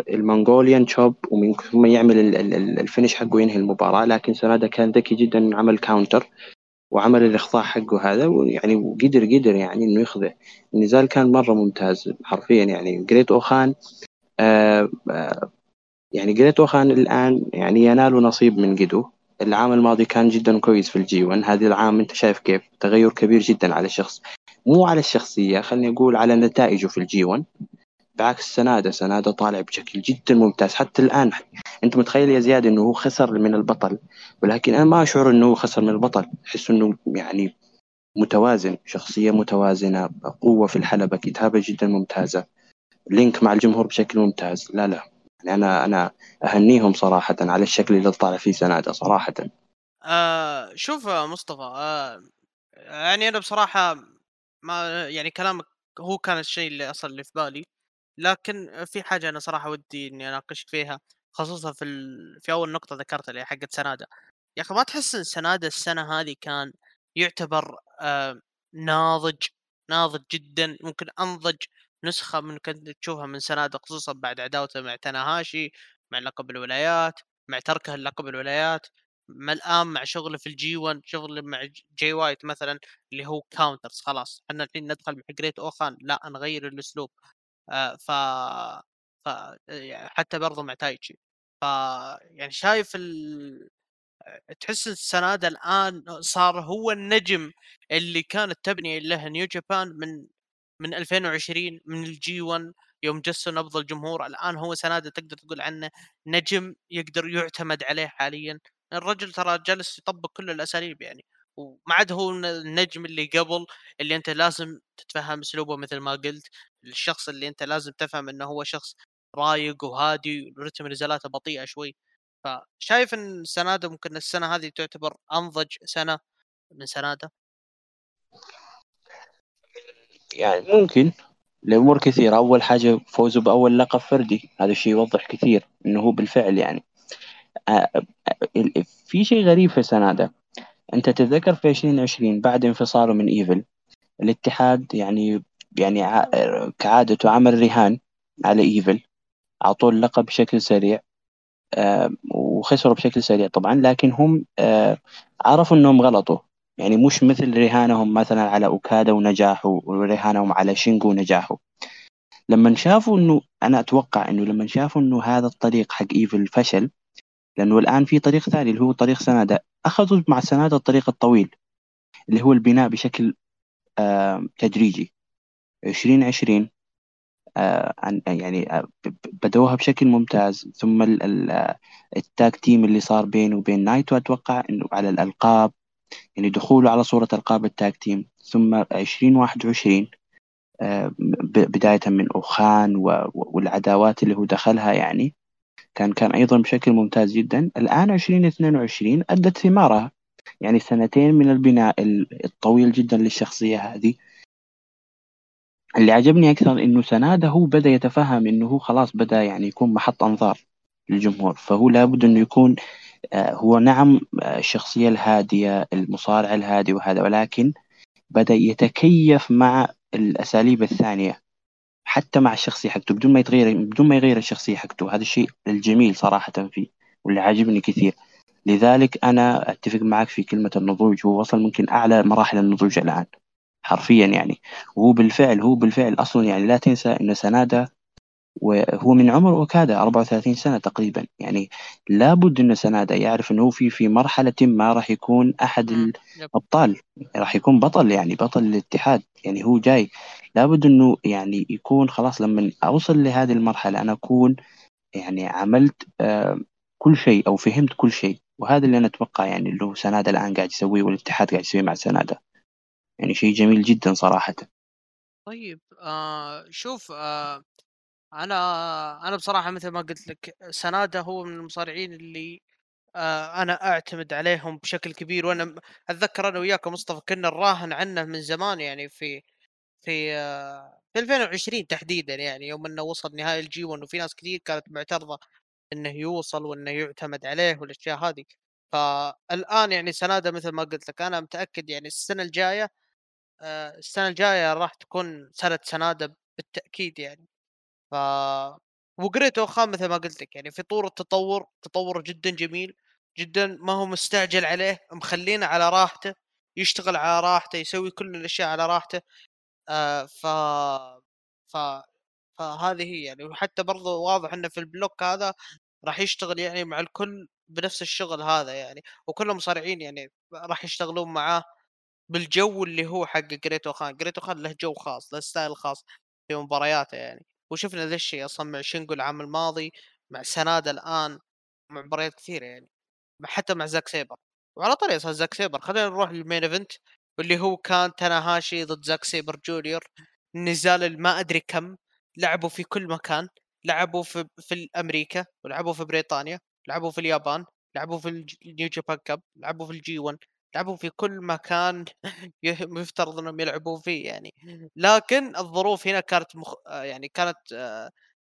ال Mongolian chop ومن ثم يعمل ال finish حقه ينهي المباراة. لكن سنادا كان ذكي جدا عمل counter وعمل الإخضاع حقه هذا ويعني وقدر قدر يعني إنه يخضع. النزال كان مرة ممتاز حرفيا يعني. جريت أوخان آه آه يعني جريت أوخان الآن يعني ينال نصيب من قدو العام الماضي كان جدا كويس في الجي 1 هذا العام أنت شايف كيف؟ تغير كبير جدا على الشخص. مو على الشخصية خليني أقول على نتائجه في الجي 1 بعكس سنادة سنادة طالع بشكل جدا ممتاز. حتى الآن أنت متخيل يا زياد أنه هو خسر من البطل؟ ولكن أنا ما أشعر أنه هو خسر من البطل. أحس أنه يعني متوازن شخصية متوازنة قوة في الحلبة كتابة جدا ممتازة link مع الجمهور بشكل ممتاز. لا لا. يعني أنا أنا أهنيهم صراحة على الشكل اللي طالع فيه سنادة صراحة. آه شوف مصطفى آه يعني أنا بصراحة ما يعني كلامك هو كان الشيء اللي أصل اللي في بالي. لكن في حاجة أنا صراحة ودي إني أناقشك فيها خصوصًا في ال في أول نقطة ذكرتها اللي هي حقة سنادة، يا أخي ما تحس إن سنادة السنة هذه كان يعتبر آآ ناضج، ناضج جدًا ممكن أنضج نسخة من كنت تشوفها من سنادة خصوصًا بعد عداوته مع تاناهاشي، مع لقب الولايات، مع تركه للقب الولايات، مع الآن مع شغله في الجي 1 شغله مع جاي وايت مثلًا اللي هو counters خلاص، إحنا الحين ندخل مع جريت أوخان لأ نغير الأسلوب. آه، ف ف حتى برضه مع تايتشي ف يعني شايف ال تحس السنادة الآن صار هو النجم اللي كانت تبني له نيو جابان من من 2020 من الجي 1 يوم جسوا نبض الجمهور. الآن هو سنادة تقدر تقول عنه نجم يقدر يعتمد عليه حاليا. الرجل ترى جالس يطبق كل الأساليب يعني. وما عاد هو النجم اللي قبل اللي أنت لازم تتفهم أسلوبه مثل ما قلت. الشخص اللي أنت لازم تفهم إنه هو شخص رايق وهادي ورتم نزالاته بطيئة شوي. فشايف إن سناده ممكن السنة هذه تعتبر أنضج سنة من سناده يعني ممكن لأمور كثيرة. أول حاجة فوزه بأول لقب فردي. هذا الشيء يوضح كثير إنه هو بالفعل يعني. في شيء غريب في سناده أنت تتذكر في 2020 بعد انفصاله من إيفل الاتحاد يعني يعني كعادته عمل رهان على إيفل أعطوه اللقب بشكل سريع وخسروا بشكل سريع طبعا لكن هم عرفوا أنهم غلطوا. يعني مش مثل رهانهم مثلا على أوكادا ونجاحه ورهانهم على شينجو ونجاحه لما شافوا إنه أنا أتوقع إنه لما شافوا إنه هذا الطريق حق إيفل فشل لأنه الآن في طريق ثاني اللي هو طريق سنادا أخذوا مع سنادا الطريق الطويل اللي هو البناء بشكل تدريجي. 2020 آه يعني آه بدوها بشكل ممتاز. ثم ال tag team اللي صار بينه وبين نايتو أتوقع إنه على الألقاب يعني دخوله على صورة ألقاب ال tag team. ثم 2021 بداية من أوخان والعداوات اللي هو دخلها يعني كان كان أيضا بشكل ممتاز جدا. الآن 2022 أدت ثمارها يعني سنتين من البناء الطويل جدا للشخصية هذه. اللي عجبني أكثر إنه سنادة هو بدأ يتفهم إنه هو خلاص بدأ يعني يكون محط أنظار للجمهور فهو لابد إنه يكون هو نعم الشخصية الهادية المصارع الهادي وهذا ولكن بدأ يتكيف مع الأساليب الثانية حتى مع الشخصية حقته بدون ما يتغير بدون ما يغير الشخصية حقته. هذا الشيء الجميل صراحة فيه واللي عاجبني كثير. لذلك أنا أتفق معك في كلمة النضوج هو وصل ممكن أعلى مراحل النضوج الآن. حرفيا يعني. وهو بالفعل هو بالفعل أصلا يعني لا تنسى أن سنادا وهو من عمر اوكادا 34 سنة تقريبا. يعني لابد أن سنادا يعرف أنه في في مرحلة ما راح يكون أحد الأبطال راح يكون بطل يعني بطل الاتحاد. يعني هو جاي لابد أنه يعني يكون خلاص لما أوصل لهذه المرحلة أنا أكون يعني عملت آه كل شيء أو فهمت كل شيء. وهذا اللي أنا أتوقع يعني اللي هو سنادا الآن قاعد يسويه والاتحاد قاعد يسويه مع سنادا يعني شيء جميل جدا صراحة. طيب آه شوف آه أنا أنا بصراحة مثل ما قلت لك سنادا هو من المصارعين اللي آه أنا أعتمد عليهم بشكل كبير وأنا أتذكر أنا وياك مصطفى كنا نراهن عنه من زمان يعني في في آه في 2020 تحديدا يعني يوم إنه وصل نهائي الجي 1 وفي ناس كثير كانت معترضة إنه يوصل وإنه يعتمد عليه والأشياء هذه. فالآن يعني سنادة مثل ما قلت لك أنا متأكد يعني السنة الجاية السنة الجاية راح تكون سنة سنادة بالتأكيد يعني. ف وقريت خام مثل ما قلت لك يعني في طور التطور تطور جدا جميل جدا ما هو مستعجل عليه مخلينه على راحته يشتغل على راحته يسوي كل الأشياء على راحته. آه ف ف فهذه هي يعني. وحتى برضو واضح إنه في البلوك هذا راح يشتغل يعني مع الكل بنفس الشغل هذا يعني. وكل المصارعين يعني راح يشتغلون معاه. بالجو اللي هو حق جريتو خان جريتو خان له جو خاص له style خاص في مبارياته يعني. وشفنا ذا الشيء أصلا مع شينجو العام الماضي مع سنادا الآن مع مباريات كثيرة يعني حتى مع زاك سيبر وعلى طريق زاك سيبر خلينا نروح لل main event واللي هو كان تناهاشي ضد زاك سيبر جونيور نزال ما أدري كم لعبوا في كل مكان. لعبوا في في أمريكا ولعبوا في بريطانيا لعبوا في اليابان لعبوا في ال New Japan Cup لعبوا في ال G1 لعبوا في كل مكان يفترض إنهم يلعبوا فيه يعني. لكن الظروف هنا كانت مخ... يعني كانت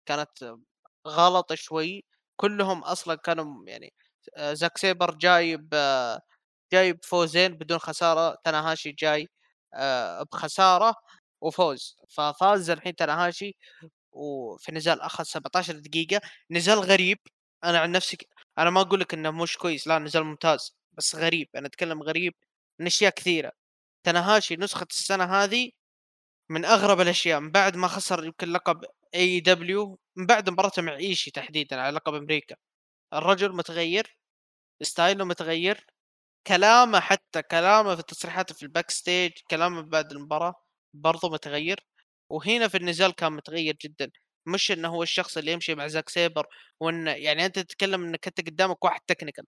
كانت غلط شوي. كلهم أصلا كانوا يعني زاك سيبر جايب جايب فوزين بدون خسارة. تناهاشي جاي بخسارة وفوز. ففاز الحين تناهاشي وفي نزال اخذ 17 دقيقة. نزال غريب. أنا عن نفسي أنا ما أقول لك إنه مش كويس. لا نزال ممتاز. بس غريب أنا أتكلم غريب من أشياء كثيرة. تناهاشي نسخة السنة هذه من أغرب الأشياء من بعد ما خسر يمكن لقب AEW من بعد مباراته مع إيشي تحديدا على لقب أمريكا. الرجل متغير style ه متغير كلامه حتى كلامه في تصريحاته في ال backstage كلامه بعد المباراة برضه متغير. وهنا في النزال كان متغير جدا. مش إنه هو الشخص اللي يمشي مع زاك سيبر وان يعني أنت تتكلم إنك أنت قدامك واحد technical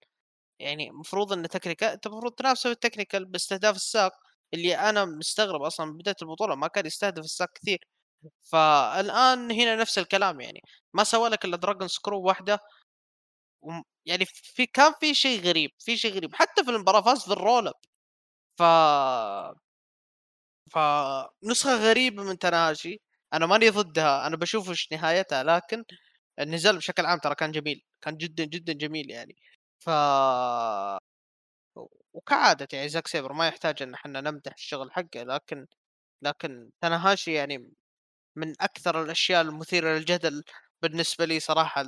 يعني المفروض انه technical أنت المفروض تنافسه في ال technical باستهداف الساق. اللي أنا مستغرب أصلا من بداية البطوله ما كان يستهدف الساق كثير. فالآن هنا نفس الكلام يعني. ما سوى لك إلا dragon screw واحدة يعني في كان في شيء غريب في شيء غريب. حتى في المباراة فاز في ال roll-up ف فنسخه غريبة من تناهاشي أنا ماني ضدها أنا بشوف إيش نهايتها لكن النزال بشكل عام ترى كان جميل كان جدا جدا جميل يعني. ف وكعادة يعني زاك سيبر ما يحتاج إن إحنا نمدح الشغل حقه لكن لكن تاناهاشي يعني من أكثر الأشياء المثيرة للجدل بالنسبة لي صراحة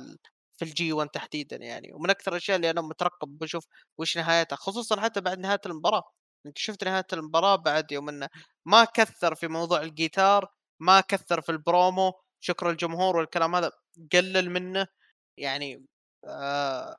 في الG1 تحديدًا يعني، ومن أكثر الأشياء اللي أنا مترقب باشوف وش نهايتها، خصوصًا حتى بعد نهاية المباراة، أنت شُفت نهاية المباراة بعد يوم إنه ما كثّر في موضوع الجيتار، ما كثّر في البرومو، شكر الجمهور والكلام هذا قلّل منه، يعني آآ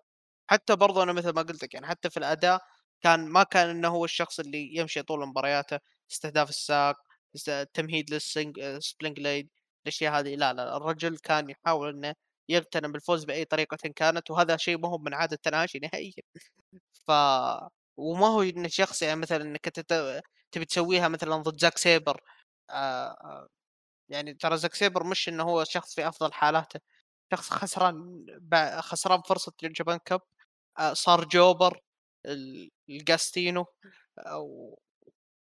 حتى برضه أنا مثل ما قُلت لك يعني حتى في الأداء كان ما كان إنه هو الشخص اللي يمشي طول مبارياته، استهداف الساق، است التمهيد لل sling sling blade الأشياء هذه. لا، لا، الرجل كان يحاول إنه يغتنم الفوز بأي طريقةٍ كانت، وهذا شيء ما هو من عادة تاناهاشي نهائيًا. ف وما هو إنه شخص يعني مثلًا ت تبي تسويها مثلًا ضد زاك سيبر آآ، يعني ترى زاك سيبر مش إنه هو شخص في أفضل حالاته، شخص خسران خسران فرصة ال Japan Cup. صار jobber ال الجاستينو أو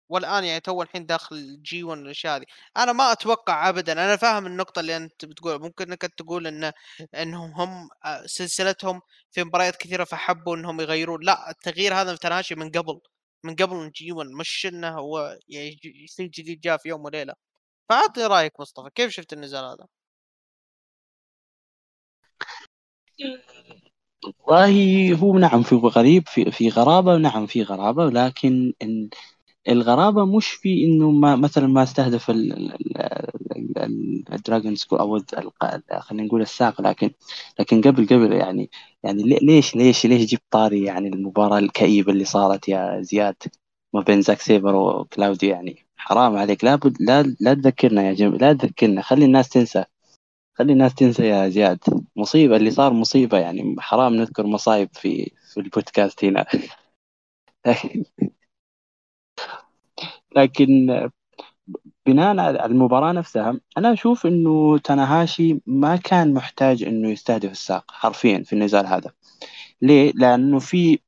والآن يعني تو الحين داخل G1 والأشياء هذه، أنا ما أتوقع أبدًا أنا فاهم النقطة اللي أنت بتقولها، ممكن أنت تقول إن إنهم هم آآ سلسلتهم في مباريات كثيرة فحبوا إنهم يغيرون، لأ التغيير هذا تناشي من قبل، من قبل G1 مش إنه هو ي شيء جديد جاء في يوم وليلة، فأعطني رأيك مصطفى؟ كيف شفت النزال هذا؟ والله هو نعم في غريب في في غرابة نعم في غرابة ولكن إن الغرابة مش في إنه ما مثلا ما استهدف ال dragon screw أو خلينا نقول الساق لكن لكن قبل قبل يعني يعني ليش ليش ليش جبت طاري يعني المباراة الكئيبة اللي صارت يا زياد ما بين زاك سيبر وكلاودي يعني حرام عليك لا بد لا لا تذكرنا يا جماعة لا تذكرنا خلي الناس تنسى. خلي الناس تنسى يا زياد. مصيبة اللي صار مصيبة يعني. حرام نذكر مصايب في في البودكاست هنا. لكن بناء على المباراة نفسها أنا أشوف إنه تاناهاشي ما كان محتاج إنه يستهدف الساق حرفيا في النزال هذا. ليه؟ لأنه في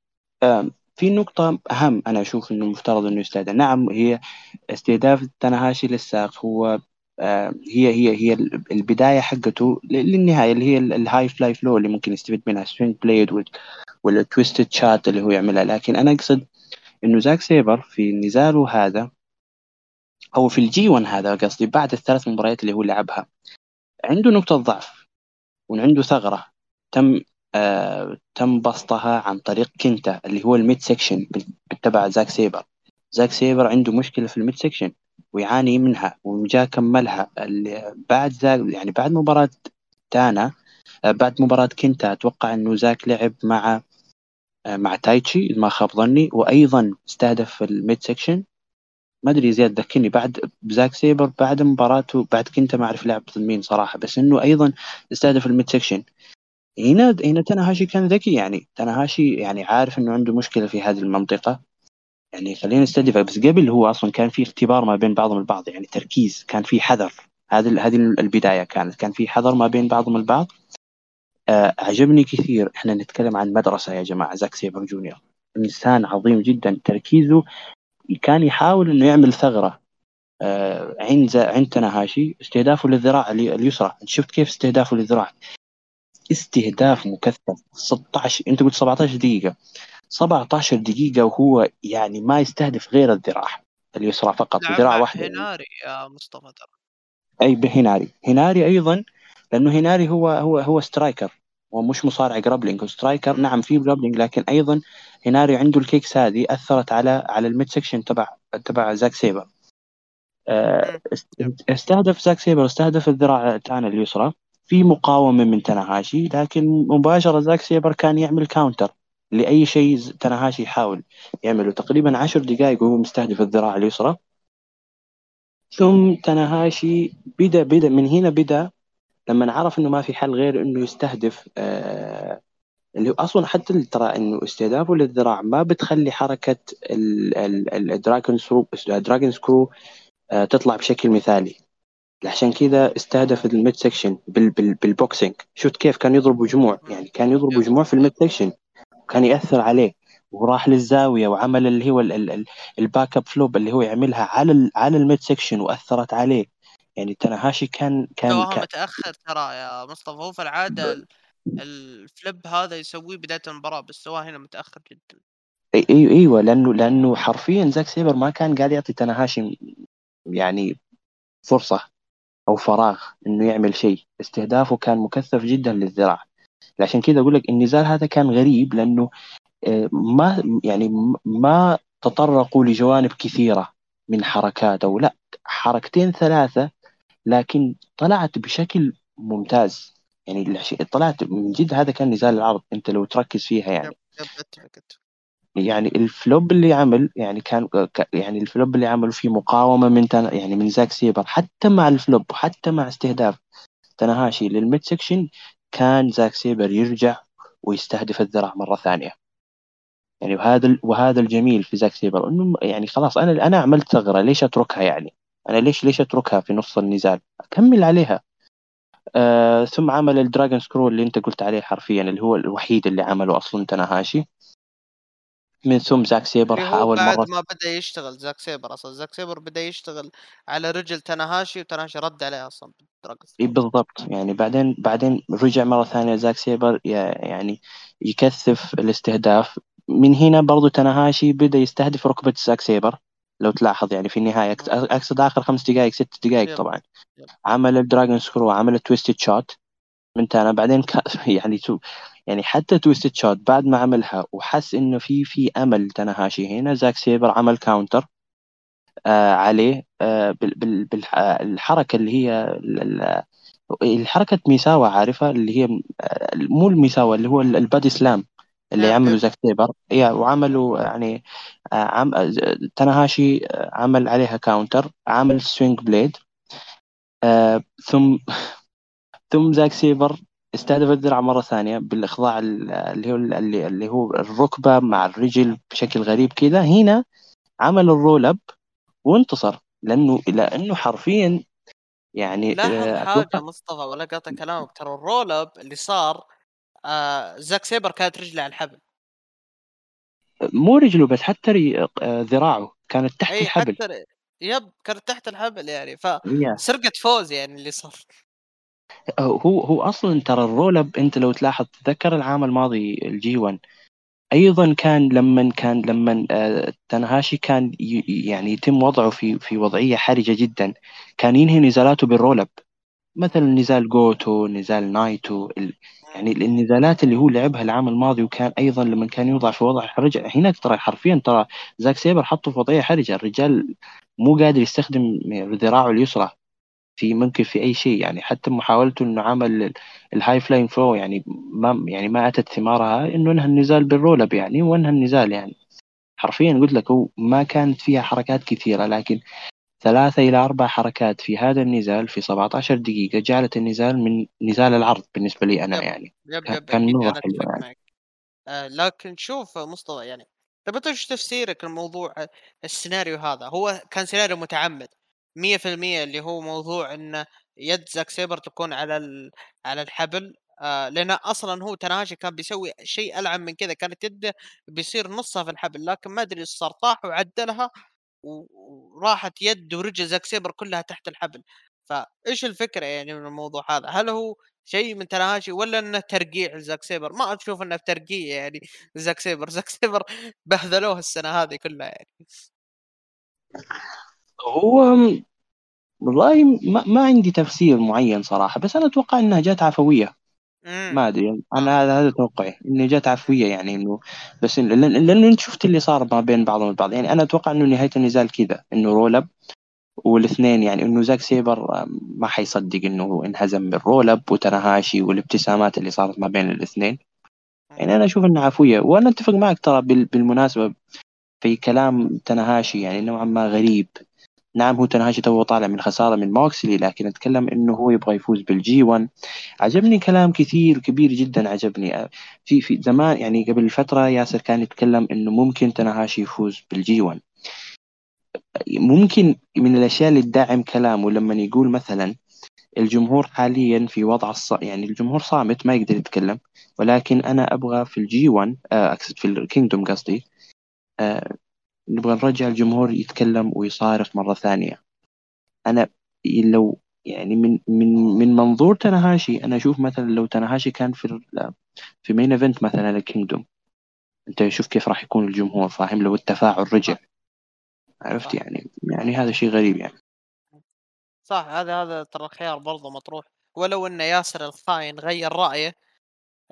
في نقطة أهم أنا أشوف إنه مفترض إنه يستهدف. نعم هي استهداف تاناهاشي للساق هو هي هي هي البداية حقته للنهاية اللي هي ال High Fly Flow اللي ممكن يستفيد منها sling blade وال twist and shout اللي هو يعملها. لكن أنا أقصد إنه زاك سيبر في نزاله هذا أو في ال G1 هذا قصدي بعد الثلاث مباريات اللي هو لعبها عنده نقطة ضعف وعنده ثغرة تم آه تم بسطها عن طريق كنتا اللي هو ال midsection تبع زاك سيبر. زاك سيبر عنده مشكلة في ال midsection ويعاني منها وجا كملها. بعد ذاك يعني بعد مباراة تانا آه بعد مباراة كنتا أتوقع إنه زاك لعب مع آه مع تايتشي ما خاب ظني. وأيضا استهدف ال midsection ما أدري زياد ذكرني بعد بزاك سيبر بعد مباراته بعد كنت ما أعرف لعب ضد مين صراحة بس إنه أيضا استهدف ال midsection هنا هنا تناهاشي كان ذكي يعني. تناهاشي يعني عارف إنه عنده مشكلة في هذه المنطقة. يعني خلينا نستهدفه بس قبل هو أصلا كان في اختبار ما بين بعضهم البعض يعني تركيز كان في حذر. هذه هذه البداية كانت كان في حذر ما بين بعضهم البعض. آه عجبني كثير إحنا نتكلم عن مدرسة يا جماعة زاك سيبر جونيور. إنسان عظيم جدا تركيزه كان يحاول إنه يعمل ثغرة. آه عند عند تناهاشي استهدافه للذراع اليسرى. شفت كيف استهدافه للذراع؟ استهداف مكثف 16 أنت قلت 17 دقيقة. 17 دقيقة وهو يعني ما يستهدف غير الذراع اليسرى فقط ذراع واحدة. هناري يا مصطفى ترى. أي بهناري. هناري أيضا لأنه هناري هو هو هو striker ومش مصارع grappling striker نعم في grappling لكن أيضا هناري عنده ال kicks هذه أثرت على على ال midsection تبع تبع زاك سيبر. آه، استهدف زاك سيبر استهدف الذراع تاعنا اليسرى. في مقاومة من تناهاشي لكن مباشرة زاك سيبر كان يعمل counter لأي شيء تناهاشي يحاول يعمله. تقريبا عشر دقائق وهو مستهدف الذراع اليسرى. ثم تناهاشي بدا بدا من هنا بدا لما عرف إنه ما في حل غير إنه يستهدف آه اللي أصلا حتى ترى إنه استهدافه للذراع ما بتخلي حركة ال dragon screw ال dragon screw آه تطلع بشكل مثالي. عشان كذا استهدف ال midsection بال بال بال boxing. شفت كيف؟ كان يضرب جموع يعني كان يضرب جموع في ال midsection كان يأثر عليه وراح للزاوية وعمل اللي هو ال back flip اللي هو يعملها على على ال mid section وأثرت عليه يعني تناهاشي كان كان كان متأخر ترى يا مصطفى. هو في العادة ال flip هذا يسويه بداية المباراة بس سواه هنا متأخر جدا. اي اي إيوه لأنه لأنه حرفيا زاك سيبر ما كان قاعد يعطي تناهاشي يعني فرصة أو فراغ إنه يعمل شيء. استهدافه كان مكثف جدا للذراع. عشان كذا أقول لك النزال هذا كان غريب لأنه آه، ما يعني ما تطرقوا لجوانب كثيرة من حركات أو لا حركتين ثلاثة لكن طلعت بشكل ممتاز. يعني طلعت من جد هذا كان نزال العرض أنت لو تركز فيها يعني. يعني ال flip اللي عمل يعني كان يعني ال flip اللي عمله فيه مقاومة من تن يعني من زاك سيبر حتى مع ال flip وحتى مع استهداف تناهاشي لل mid section كان زاك سيبر يرجع ويستهدف الذراع مرة ثانية. يعني وهذا وهذا الجميل في زاك سيبر إنه يعني خلاص أنا أنا عملت ثغرة ليش أتركها يعني؟ أنا ليش ليش أتركها في نص النزال؟ أكمل عليها. آه ثم عمل ال dragon screw اللي أنت قلت عليه حرفيا اللي هو الوحيد اللي عمله أصلا تناهاشي من ثم زاك سيبر اللي هو حاول بعد مرة ما بدأ يشتغل زاك سيبر أصلا. زاك سيبر بدأ يشتغل على رجل تناهاشي وتناهاشي رد عليه أصلا إيه screw بالضبط. يعني بعدين بعدين رجع مرة ثانية زاك سيبر يعني يكثف الاستهداف. من هنا برضو تناهاشي بدأ يستهدف ركبة زاك سيبر. لو تلاحظ يعني في مم. أقصد آخر خمس دقائق ست دقائق طبعا. عمل ال dragon screw عمل ال twist and shout من تانا. بعدين ك... يعني. يعني حتى twist and shout بعد ما عملها وحس إنه في في أمل تناهاشي هنا. زاك سيبر عمل counter آه عليه آه بال... بال... بالحركة اللي هي ال- ال- الحركة ميساوا عارفها اللي هي آه، مو الميساوا اللي هو ال- ال body slam اللي yep عمله yep زاك سيبر. يا وعملوا يعني آه، عم آه، تناهاشي آه، عمل عليها counter عمل sling blade آه ثم ثم زاك سيبر استهدف الذراع مرة ثانية بالإخضاع ال- اللي هو اللي, اللي هو الركبة مع الرجل بشكل غريب كذا هنا عمل ال roll up وانتصر لأنه لأنه حرفيا يعني لاحظ آه، حاجة مصطفى ولا قاطع كلامك. ترى ال roll up اللي صار آه زاك سيبر كانت رجله على الحبل. مو رجله بس حتى ري- آه، ذراعه كانت تحت الحبل. حتى yep كانت تحت الحبل يعني. فسرقه فوز يعني اللي صار. هو هو أصلا ترى ال roll up أنت لو تلاحظ تذكر العام الماضي ال G 1 أيضا كان لما كان لما آه، تنهاشي كان يعني يتم وضعه في في وضعية حرجة جدا. كان ينهي نزالاته بال roll up مثلا نزال جوتو نزال نايتو. يعني النزالات اللي هو لعبها العام الماضي وكان أيضا لما كان يوضع في وضع حرج هناك ترى حرفيا ترى زاك سيبر حطه في وضعية حرجة. الرجال مو قادر يستخدم ذراعه اليسرى. في ممكن في أي شيء. يعني حتى محاولته إنه عمل ال high fly flow يعني ما يعني ما أتت ثمارها إنه انهى النزال بال roll up يعني وانهى النزال يعني. حرفيا قلت لك هو ما كانت فيها حركات كثيرة لكن ثلاثة إلى أربع حركات في هذا النزال في 17 دقيقة جعلت النزال من نزال العرض بالنسبة لي أنا yep يعني. yep كان yep كان مرة حلو يعني. آه لكن شوف مصطفى يعني أنت إيش تفسيرك لموضوع السيناريو هذا؟ هو كان سيناريو متعمد. 100% اللي هو موضوع إن يد زاك سيبر تكون على ال... على الحبل آه لأن أصلا هو تناهاشي كان بيسوي شيء ألعن من كذا كانت يده بيصير نصها في الحبل لكن ما أدري صار طاح وعدلها وراحت يد ورجل زاك سيبر كلها تحت الحبل. فإيش الفكرة يعني من الموضوع هذا؟ هل هو شيء من تناهاشي ولا إنه ترقيع لزاك سيبر؟ ما أشوف إنه ترقيع يعني زاك سيبر زاك سيبر بهذلوه السنة هذه كلها يعني. هو والله ما, ما عندي تفسير معين صراحة بس أنا أتوقع إنها جات عفوية امم ما أدري يعني آه أنا هذا هذا توقعي إنه جات مم. عفوية يعني إنه بس إن لأن أنت شفت اللي صار ما بين بعضهم البعض يعني أنا أتوقع إنه نهاية النزال كذا إنه roll up والاثنين يعني إنه زاك سيبر ما حيصدق إنه انهزم بال roll up وتناهاشي والابتسامات اللي صارت ما بين الاثنين. يعني أنا أشوف إنها عفوية وأنا أتفق معك ترى بال- بالمناسبة في كلام تناهاشي يعني نوعا ما غريب نعم هو تناهاشي تو طالع من خسارة من موكسلي لكن أتكلم إنه هو يبغى يفوز بال G 1 عجبني كلام كثير كبير جدا عجبني. في في زمان يعني قبل فترة ياسر كان يتكلم إنه ممكن تناهاشي يفوز بال G 1 ممكن من الأشياء اللي تدعم كلامه لما يقول مثلا الجمهور حاليا في وضع الص... يعني الجمهور صامت ما يقدر يتكلم ولكن أنا أبغى في ال G 1 آه، أقصد في ال Kingdom قصدي آه، نبغى نرجع الجمهور يتكلم ويصارخ مرة ثانية. أنا لو يعني من من من منظور تناهاشي أنا أشوف مثلا لو تناهاشي كان في في main event مثلا ال Kingdom أنت شوف كيف راح يكون الجمهور فاهم؟ لو التفاعل رجع. عرفت يعني؟ يعني هذا شيء غريب يعني. صح هذا هذا ترى الخيار برضه مطروح. ولو إن ياسر الخاين غير رأيه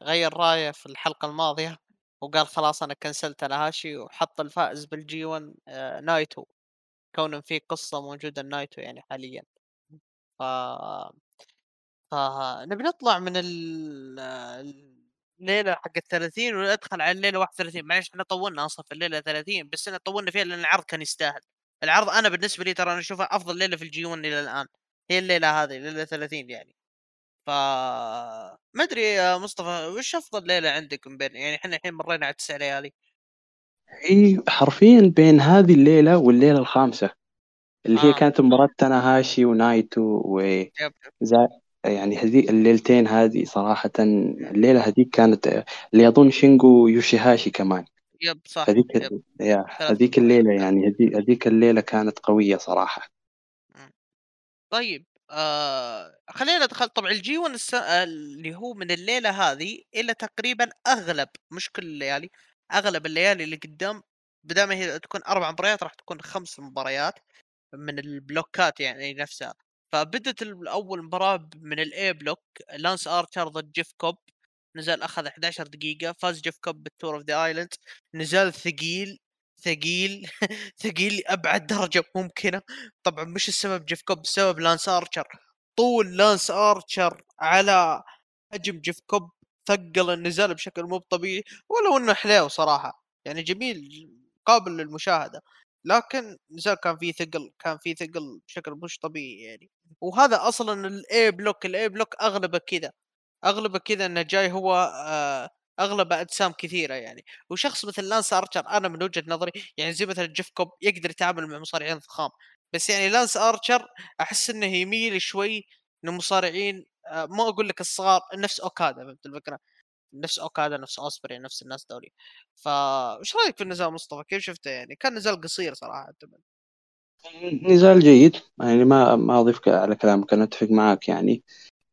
غير رأيه في الحلقة الماضية وقال خلاص أنا كنسلت تناهاشي وحط الفائز بال G 1 آه، نايتو. كون في قصة موجودة نايتو يعني حاليا. ف فنبي نطلع من ال الليلة حق ال30 وندخل على الليلة 31 معليش إحنا طولنا أصلا في الليلة 30 بس إحنا طولنا فيها لأن العرض كان يستاهل. العرض أنا بالنسبة لي ترى أنا أشوفها أفضل ليلة في ال G 1 إلى الآن. هي الليلة هذه ليلة 30 يعني. ف ما أدري يا مصطفى وش أفضل ليلة عندك من بين يعني إحنا الحين مرينا على تسع ليالي. هي حرفيا بين هذه الليلة والليلة الخامسة اللي هي آه. كانت مباراة تاناهاشي ونايتو وزا يعني هذي الليلتين هذه صراحة الليلة هذيك كانت اللي أظن شينجو يوشيهاشي كمان. yep صح هذيك yep. يا هذيك الليلة يعني هذيك هذيك الليلة كانت قوية صراحة. طيب. آه خلينا ندخل طبعا ال G 1 الس... آه، اللي هو من الليلة هذه إلى تقريبا أغلب مش كل الليالي أغلب الليالي اللي قدام بدل ما هي تكون أربع مباريات راح تكون خمس مباريات من البلوكات يعني نفسها. فبدت أول مباراة من ال A block لانس ارشر ضد جيف كوب نزال أخذ 11 دقيقة فاز جيف كوب بال Tour of the Island نزال ثقيل ثقيل ثقيل لأبعد درجة ممكنة. طبعا مش السبب جيف كوب السبب لانس آرشر. طول لانس آرشر على حجم جيف كوب ثقل النزال بشكل مو طبيعي ولو إنه حليو صراحة. يعني جميل قابل للمشاهدة. لكن نزال كان فيه ثقل كان فيه ثقل بشكل مش طبيعي يعني. وهذا أصلا ال A block ال A block أغلبه كذا. أغلبه كذا إنه جاي هو آه، اغلبه أجسام كثيرة يعني. وشخص مثل لانس ارشر أنا من وجهة نظري يعني زي مثلا جيف كوب يقدر يتعامل مع مصارعين ضخام. بس يعني لانس ارشر أحس إنه يميل شوي للمصارعين آه، ما أقول لك الصغار نفس أوكادا فهمت الفكرة؟ نفس أوكادا نفس أوسبري نفس الناس ذولي. فايش رأيك في النزال مصطفى؟ كيف شفته يعني؟ كان نزال قصير صراحة أعتبر. نزال جيد يعني ما ما أضيف على كلامك أنا أتفق معك يعني.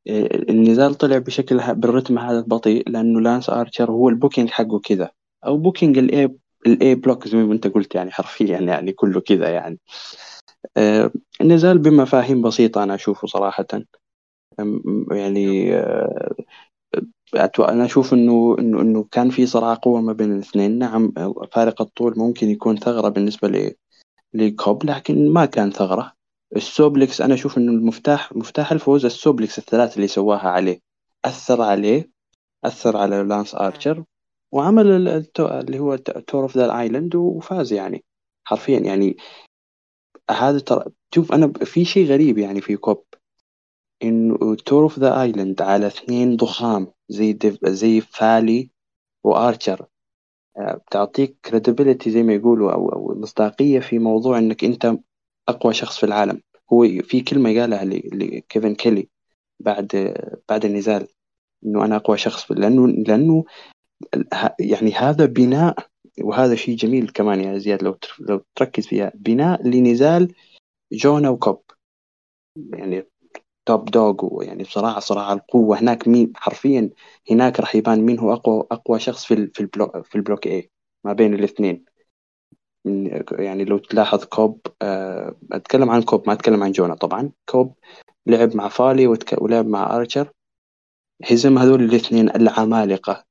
النزال طلع بشكل بالرتم هذا البطيء لأنه لانس آرشر هو ال booking حقه كذا. أو booking ال A ال A block زي ما أنت قلت يعني حرفيا يعني كله كذا يعني. آه، النزال بمفاهيم بسيطة أنا أشوفه صراحة. أم- yep يعني آه، أنا أشوف إنه إنه إنه كان في صراع قوة ما بين الاثنين. نعم فارق الطول ممكن يكون ثغرة بالنسبة ل- لكوب لكن ما كان ثغرة. ال suplex أنا أشوف إنه المفتاح مفتاح الفوز ال suplex الثلاث اللي سواها عليه. أثر عليه أثر على لانس مم. آرشر وعمل ال- ال Tou- اللي هو Tour of the Island وفاز يعني حرفيا يعني. هذا ترى شوف أنا في شيء غريب يعني في كوب. إنه Tour of the Island على اثنين ضخام زي ديف زي فالي وآرشر. آه، بتعطيك credibility زي ما يقولوا أو أو مصداقية في موضوع إنك أنت أقوى شخص في العالم. هو في كلمة قالها لكيفن كيلي بعد بعد النزال إنه أنا أقوى شخص لأنه لأنه يعني هذا بناء وهذا شيء جميل كمان يا زياد لو لو تركز فيها. بناء لنزال جونا وكوب. يعني top dog ويعني بصراحة صراحة القوة. هناك مين؟ حرفيا هناك راح يبان مين هو أقوى أقوى شخص في ال- في ال block في ال block A ما بين الاثنين. يعني لو تلاحظ كوب آه، أتكلم عن كوب ما أتكلم عن جونا. طبعا كوب لعب مع فالي وتك- ولعب مع أرشر هزم هذول الاثنين العمالقة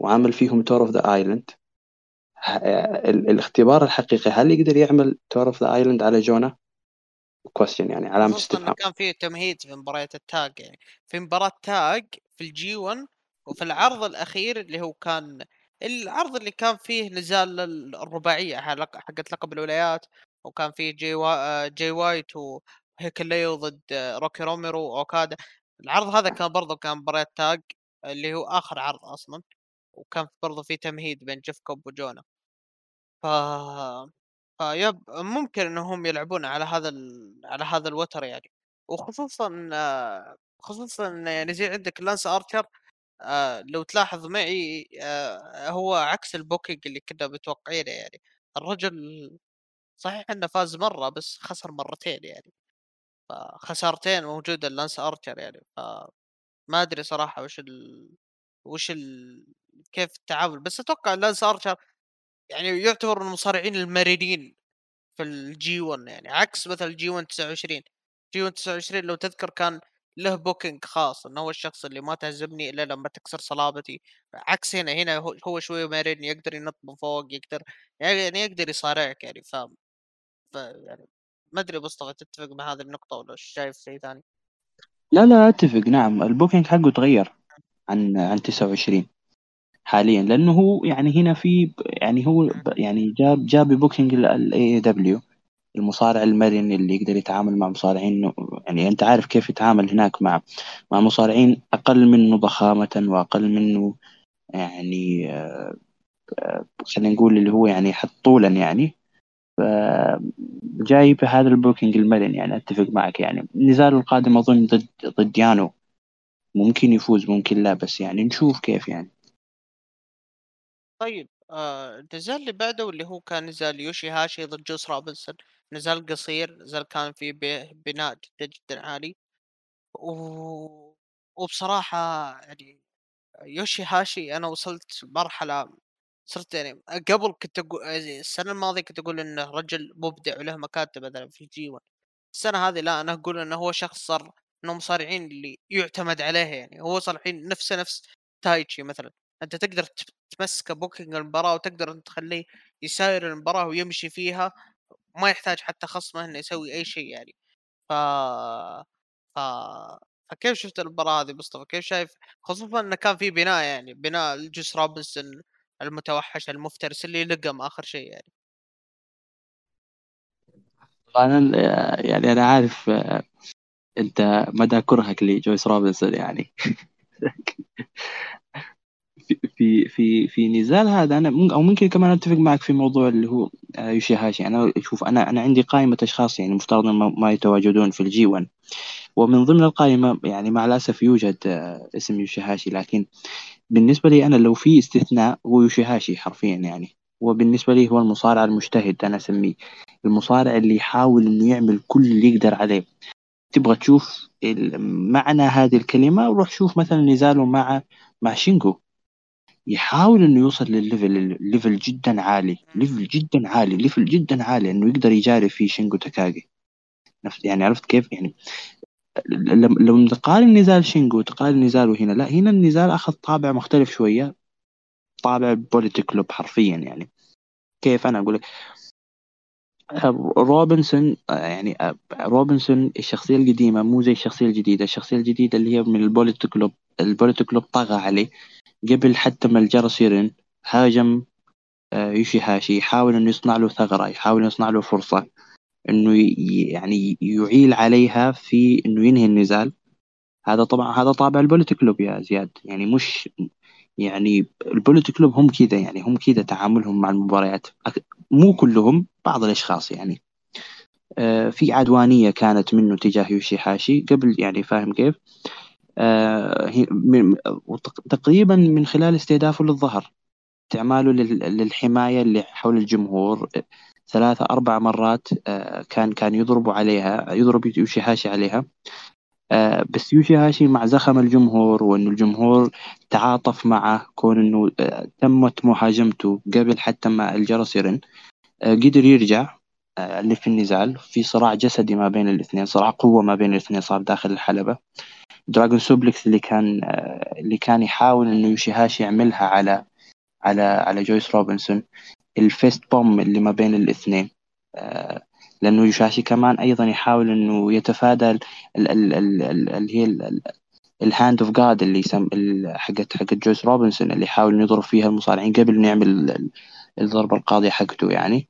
وعمل فيهم Tour of the Island الاختبار الحقيقي هل يقدر يعمل Tour of the Island على جونا؟ question يعني علامة استفهام. كان في تمهيد في مباريات التاج يعني. في مباراة تاج في ال G 1 وفي العرض الأخير اللي هو كان العرض اللي كان فيه نزال ال- الرباعية حلق- حقت لقب الولايات وكان فيه جي, وا... جي وايت وهيكليو ضد روكي روميرو وأوكادا. العرض هذا كان برضه كان مباراة تاج اللي هو آخر عرض أصلا وكان برضه في تمهيد بين جيف كوب وجونا. ف ف yep ممكن إنهم يلعبون على هذا ال... على هذا الوتر يعني. وخصوصا خصوصا يعني زي عندك لانس ارشر آه، لو تلاحظ معي آه، هو عكس ال booking اللي كنا متوقعينه يعني. الرجل صحيح إنه فاز مرة بس خسر مرتين يعني. فخسارتين موجودة لانس ارشر يعني. فما أدري صراحة وش ال... وش ال... كيف التعامل. بس أتوقع لانس ارشر يعني يُعتبر من المصارعين المرنين في الG1 يعني. عكس مثلًا الG1 29 G1 29 لو تذكر كان له booking خاص، إنه هو الشخص اللي ما تهزمني إلا لمّا تكسر صلابتي، عكس هنا، هنا هو هو شوي مرن يقدر ينط من فوق يقدر يعني يقدر يصارعك يعني ف ف يعني ما أدري مصطفى تتفق مع هذه النقطة والّا شايف شيء ثاني؟ لا لا أتفق. نعم البوكينج حقه تغير عن عن 29 حاليا لأنه هو يعني هنا في يعني هو يعني جاب جاب booking ال AEW المصارع المرن اللي يقدر يتعامل مع مصارعين يعني أنت عارف كيف يتعامل هناك مع مع مصارعين أقل منه ضخامة وأقل منه يعني آه، خلينا نقول اللي هو يعني حتى طولا يعني جاي بهذا ال booking المرن يعني أتفق معك يعني. النزال القادم أظن ضد ضد يانو. ممكن يفوز ممكن لا بس يعني نشوف كيف يعني. طيب آآ النزال اللي بعده واللي هو كان نزال يوشي هاشي ضد جوس روبنسون، نزال قصير، نزال كان فيه ب بناء جدًا، جدًا عالي، و وبصراحة يعني يوشي هاشي أنا وصلت مرحلة صرت يعني قبل كنت أقو السنة الماضية كنت أقول إنه رجل مبدع وله مكانته مثلًا في الG1 السنة هذه لأ، أنا أقول إنه هو شخص صار من المصارعين اللي يُعتمد عليه يعني، هو صار الحين نفسه نفس تايتشي مثلًا، أنت تقدر ت تمسكه booking المباراة وتقدر تخلّيه يساير المباراة ويمشي فيها، وما يحتاج حتى خصمه إنه يسوي أي شيء يعني، ف ف فكيف شُفت المباراة هذه مصطفى؟ كيف شايف خصوصًا إنه كان في بناء يعني، بناء لجوس روبنسون المتوحش المفترس اللي لقم آخر شيء يعني. أنا يعني أنا عارف أنت مدى كرهك لجوس روبنسون يعني في في في في نزال هذا أنا أو ممكن كمان أتفق معك في موضوع اللي هو آه، يوشي هاشي أنا شوف أنا أنا عندي قائمة أشخاص يعني مفترض ما يتواجدون في ال G1 ومن ضمن القائمة يعني مع الأسف يوجد آه، اسم يوشي هاشي لكن بالنسبة لي أنا لو في استثناء هو يوشي هاشي حرفيا يعني. وبالنسبة لي هو المصارع المجتهد أنا أسميه. المصارع اللي يحاول إنه يعمل كل اللي يقدر عليه. تبغى تشوف معنى هذه الكلمة روح شوف مثلا نزاله مع مع شينجو يحاول إنه يوصل لل level level جدا عالي. level جدا عالي level جدا عالي إنه يقدر يجاري فيه شينجو تاكاجي نفس يعني عرفت كيف؟ يعني لو تقارن نزال شينجو وتقارن نزاله هنا لا هنا النزال أخذ طابع مختلف شوية. طابع Bullet Club حرفيا يعني. كيف؟ أنا أقول لك. روبنسون آه، يعني روبنسون الشخصية القديمة مو زي الشخصية الجديدة. الشخصية الجديدة اللي هي من ال Bullet Club ال Bullet Club طغى عليه. قبل حتى ما الجرس يرن هاجم آه، يوشي هاشي يحاول إنه يصنع له ثغرة يحاول يصنع له فرصة إنه يعني يعول عليها في إنه ينهي النزال. هذا طبعا هذا طابع ال Bullet Club يا زياد. يعني مش يعني ال Bullet Club هم كذا يعني هم كذا تعاملهم مع المباريات. مو كلهم بعض الأشخاص يعني. آه، في عدوانية كانت منه تجاه يوشيهاشي قبل يعني فاهم كيف؟ آه، تقريبا من خلال استهدافه للظهر. استعماله لل- للحماية اللي حول الجمهور. ثلاثة أربع مرات آه، كان كان يضربوا عليها يضرب يوشيهاشي عليها. آه، بس يوشيهاشي مع زخم الجمهور وإنه الجمهور تعاطف معه كون آه، تمت مهاجمته قبل حتى ما الجرس يرن قدر يرجع اللي في النزال. في صراع جسدي ما بين الاثنين صراع قوة ما بين الاثنين صار داخل الحلبة. dragon suplex اللي كان اللي كان يحاول إنه يوشيهاشي يعملها على على على جوس روبنسون. ال fist bump اللي ما بين الاثنين. آه، لأنه يوشيهاشي كمان أيضا يحاول إنه يتفادى ال- ال- ال- ال- ال- اللي هي ال Hand of God اللي يسم حقت حقت جوس روبنسون اللي يحاول يضرب فيها المصارعين قبل إنه يعمل ال- ال- الضربة القاضية حقته يعني.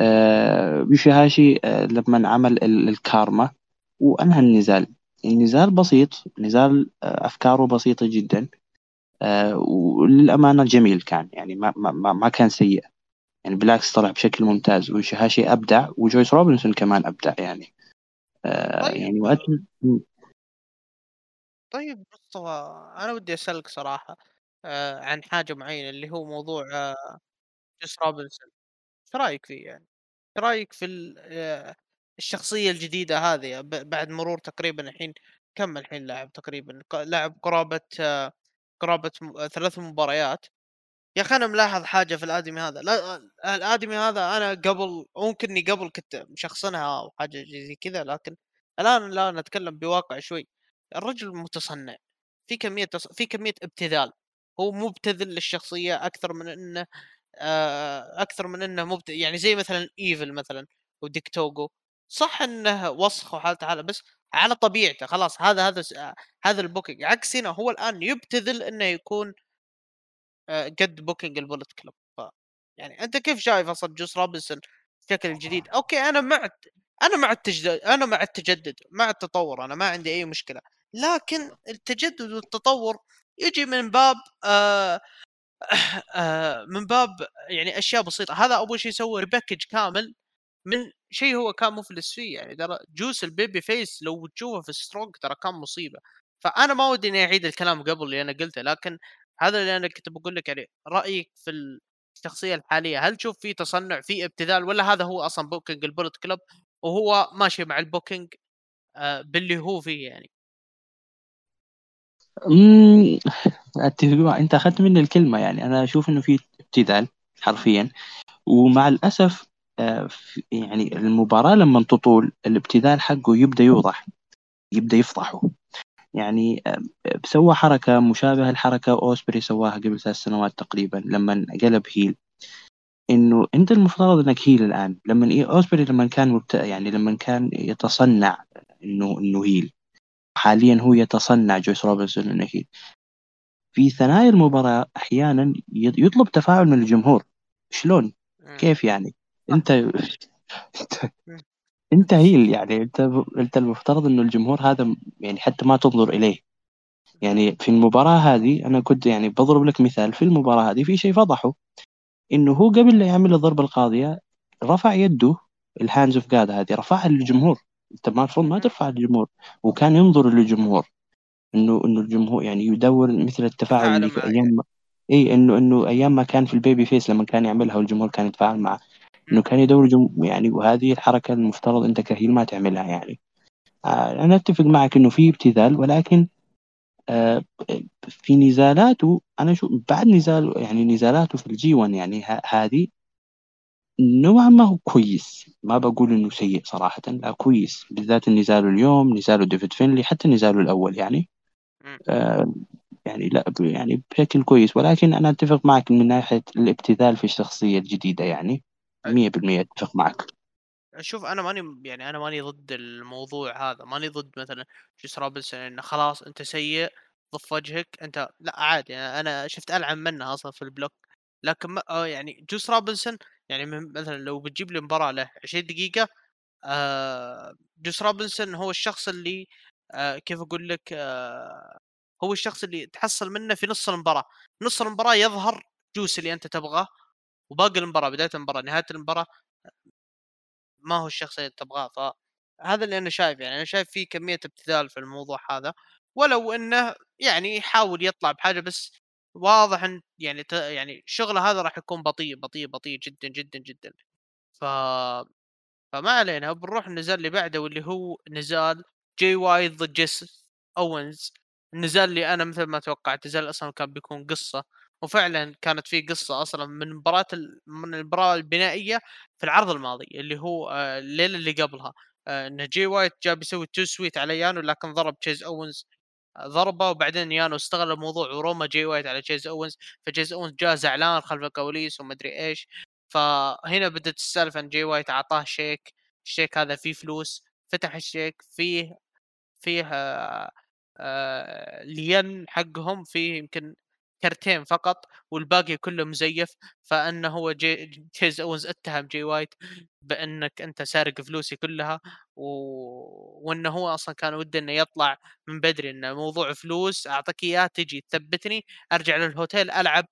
آه، يوشيهاشي آه، لما عمل ال- الكارما وأنهى النزال. النزال بسيط نزال آه، أفكاره بسيطة جدا آه، وللأمانة جميل كان يعني ما, ما, ما كان سيء. يعني بالعكس طلع بشكل ممتاز ويوشيهاشي أبدع وجويس روبنسون كمان أبدع يعني. آه، طيب. يعني وأت... طيب مصطفى أنا ودي أسألك صراحة عن حاجة معينة اللي هو موضوع جوس روبنسون، إيش رأيك فيه يعني؟ إيش رأيك في ال آآ الشخصية الجديدة هذه ب بعد مرور تقريبًا الحين كم الحين لاعب تقريبًا؟ لاعب قرابة قرابة م 3 مباريات. يا أخي أنا ملاحظ حاجة في الأدمي هذا. لا الأدمي هذا أنا قبل ممكن إني قبل كنت مشخصنها أو حاجة زي كذا لكن الآن لا نتكلم بواقع شوي. الرجل متصنع. في كمية تص... في كمية ابتذال. هو مبتذل للشخصية أكثر من إنه آه، أكثر من إنه مبت... يعني زي مثلا إيفل مثلا وديك توجو صح إنه وسخ وحالته حاله بس على طبيعته خلاص هذا هذا هذا ال booking عكس هنا هو الآن يبتذل إنه يكون آه، قد booking ال Bullet Club يعني أنت كيف شايف أصلا جوس روبنسون بشكل جديد؟ okay أنا مع أنا مع التجديد أنا مع التجدد مع التطور أنا ما عندي أي مشكلة. لكن التجدد والتطور يجي من باب آه آه من باب يعني أشياء بسيطة. هذا أول شيء يسوي repackage كامل من شيء هو كان مفلس فيه يعني ترى جوس ال babyface لو تشوفه في Strong ترى كان مصيبة. فأنا ما ودي إني أعيد الكلام قبل اللي أنا قلته لكن هذا اللي أنا كنت بقول لك يعني رأيك في الشخصية الحالية هل تشوف في تصنع في ابتذال ولا هذا هو أصلا booking ال Bullet Club وهو ماشي مع ال booking آه باللي هو فيه يعني؟ امم أنت أخذت مني الكلمة يعني أنا أشوف إنه في ابتذال حرفيا. ومع الأسف يعني المباراة لما تطول الابتذال حقه يبدأ يوضح يبدأ يفضحه. يعني آه، سوى حركة مشابهة لحركة أوسبري سواها قبل ثلاث سنوات تقريبا لما قلب هيل. إنه أنت المفترض إنك هيل الآن. لما إيه أوسبري لما كان مبت... يعني لما كان يتصنع إنه إنه هيل. حاليا هو يتصنع جويس روبنسون إنه هيل. في ثنايا المباراة أحيانا يطلب تفاعل من الجمهور. شلون؟ كيف يعني؟ انت انت انت heel يعني انت انت المفترض انه الجمهور هذا يعني حتى ما تنظر إليه. يعني في المباراة هذه أنا كنت يعني بضرب لك مثال في المباراة هذه في شيء فضحه إنه هو قبل لا يعمل الضربة القاضية رفع يده ال Hand of God هذه رفعها للجمهور. أنت ما المفروض ما ترفع للجمهور وكان ينظر للجمهور. إنه إنه الجمهور يعني يدور مثل التفاعل اللي في أيام ما اي إنه إنه أيام ما كان في ال babyface لما كان يعملها والجمهور كان يتفاعل معه. إنه كان يدور جم... يعني وهذه الحركة المفترض أنت ك heel ما تعملها يعني. آه أنا أتفق معك إنه في ابتذال ولكن آه في نزالاته أنا شو بعد نزال يعني نزالاته في ال G1 يعني هذه نوعا ما هو كويس. ما بقول إنه سيء صراحة لا كويس. بالذات النزال اليوم نزاله ديفيد فينلي حتى نزاله الأول يعني. آه يعني لا يعني بشكل كويس. ولكن أنا أتفق معك من ناحية الابتذال في الشخصية الجديدة يعني. مية بالمية أتفق معك. شوف أنا ماني يعني أنا ماني ضد الموضوع هذا ماني ضد مثلا جوس روبنسون إنه خلاص أنت سيء ضف وجهك أنت لا عادي يعني أنا شفت ألعن منه أصلا في ال block. لكن ما آه، يعني جوس روبنسون يعني مثلا لو بتجيب لي مباراة له 20 دقيقة آه جوس روبنسون هو الشخص اللي آه كيف أقول لك هو الشخص اللي تحصل منه في نص المباراة. نص المباراة يظهر جوس اللي أنت تبغاه. وباقي المباراة بداية المباراة نهاية المباراة ما هو الشخص اللي تبغاه. فهذا اللي أنا شايف يعني أنا شايف في كمية ابتذال في الموضوع هذا. ولو إنه يعني يحاول يطلع بحاجة بس واضح إن يعني. يعني شغله هذا راح يكون بطيء بطيء بطيء جدا جدا جدا. ف فما علينا بنروح النزال اللي بعده واللي هو نزال جي وايت ضد تشيز اوينز النزال اللي أنا مثل ما توقعت نزال أصلا كان بيكون قصة. وفعلا كانت في قصة أصلا من مباراة من المباراة البنائية في العرض الماضي اللي هو آه، الليلة اللي قبلها. آه، ان جي وايت جا بيسوي too sweet على يانو لكن ضرب تشيز أوينز ضربة. وبعدين يانو استغل الموضوع ورمى جي وايت على تشيز أوينز. فتشيز أوينز جاء زعلان خلف الكواليس ومدري إيش. فهنا بدت السالفه ان جي وايت أعطاه شيك. الشيك هذا فيه فلوس. فتح الشيك فيه فيه آه آه لين حقهم. فيه يمكن كرتين فقط والباقي كله مزيف فإنه هو جي تشيز أونز اتهم جي وايت بإنك أنت سارق فلوسي كلها و... وإنه هو أصلا كان وده إنه يطلع من بدري إنه موضوع فلوس أعطيك إياه تجي تثبتني أرجع للهوتيل ألعب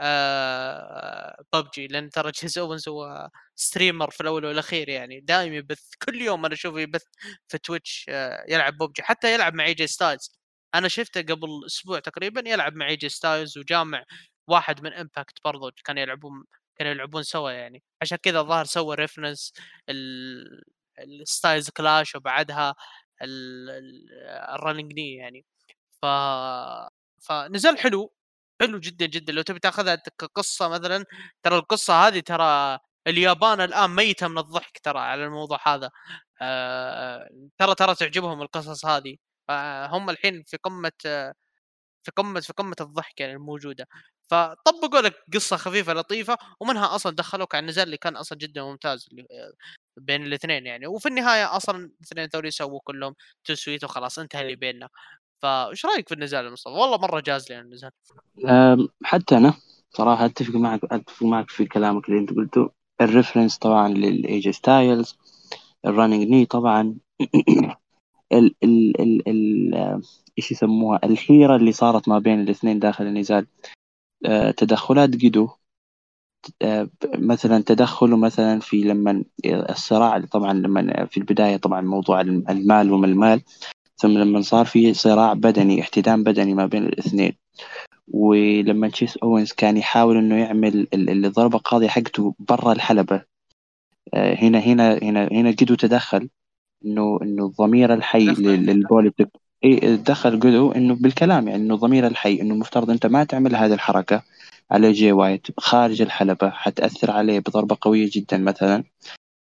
آه ببجي لأن ترى تشيز أونز هو streamer في الأول والأخير يعني دائم يبث كل يوم أنا أشوفه يبث في تويتش آه يلعب ببجي حتى يلعب مع اي جي ستايلز أنا شفته قبل أسبوع تقريبا يلعب مع ايجي ستايلز وجامع واحد من امباكت برضو كانوا يلعبون كانوا يلعبون سوا يعني. عشان كذا الظاهر سوى reference ال Styles Clash وبعدها الرننج ني يعني. ف فنزل حلو حلو جدًا، جدًا، لو تبي تاخذها كقصة مثلًا، ترى القصة هذه ترى اليابان الآن ميتة من الضحك ترى على الموضوع هذا، آآ ترى ترى تعجبهم القصص هذه، فهم الحين في قمة في قمة في قمة الضحك يعني الموجودة، فطبّقوا لك قصة خفيفة لطيفة، ومنها أصلًا دخّلوك على النزال اللي كان أصلًا جدًا ممتاز آآ بين الاثنين يعني، وفي النهاية أصلًا الاثنين ذولي سووا كلّهم too sweet وخلاص انتهى اللي بيننا، فإيش رأيك في النزال مصطفى؟ والله مرة جاز لي النزال. حتى أنا صراحة أتفق معك أتفق معك في كلامك اللي أنت قلته. ال reference طبعا للإي جي ستايلز ال running knee طبعا. ال ال ال ال إيش يسموها؟ الحيرة اللي صارت ما بين الاثنين داخل النزال. آه، تدخلات جيدو. آه، مثلا تدخله مثلا في لما الصراع طبعا لما في البداية طبعا موضوع المال وما المال ثم لما صار في صراع بدني احتدام بدني ما بين الاثنين. ولما تشيس أوينز كان يحاول إنه يعمل الضربة القاضية حقته برا الحلبة. آه، هنا هنا هنا هنا جيدو تدخل. إنه إنه الضمير الحي للبوليت كلوب دخل جيدو إنه بالكلام يعني إنه الضمير الحي إنه المفترض أنت ما تعمل هذه الحركة على جي وايت خارج الحلبة حتأثر عليه بضربة قوية جدا مثلا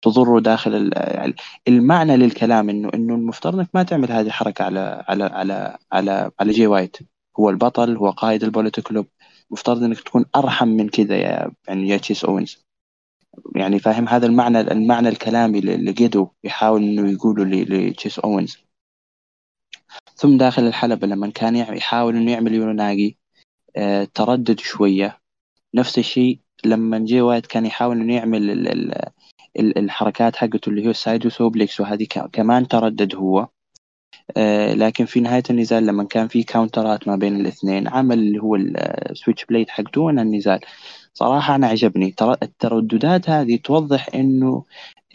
تضره داخل يعني المعنى للكلام إنه إنه المفترض إنك ما تعمل هذه الحركة على على على على على جي وايت. هو البطل هو قائد البوليت كلوب مفترض إنك تكون أرحم من كذا يا يعني يا تشيس اونز يعني فاهم هذا المعنى المعنى الكلامي اللي جيدو يحاول إنه يقوله لتشيس اونز ثم داخل الحلبة لما كان يحاول إنه يعمل يوناجي آه تردد شوية. نفس الشيء لما جي وايت كان يحاول إنه يعمل ال ال الحركات حقته اللي هو ال Saito suplex وهذه كمان تردد هو. آه، لكن في نهاية النزال لما كان في counter ات ما بين الاثنين عمل اللي هو ال Switchblade حقته وانهى النزال. صراحة أنا عجبني. الترددات هذه توضح إنه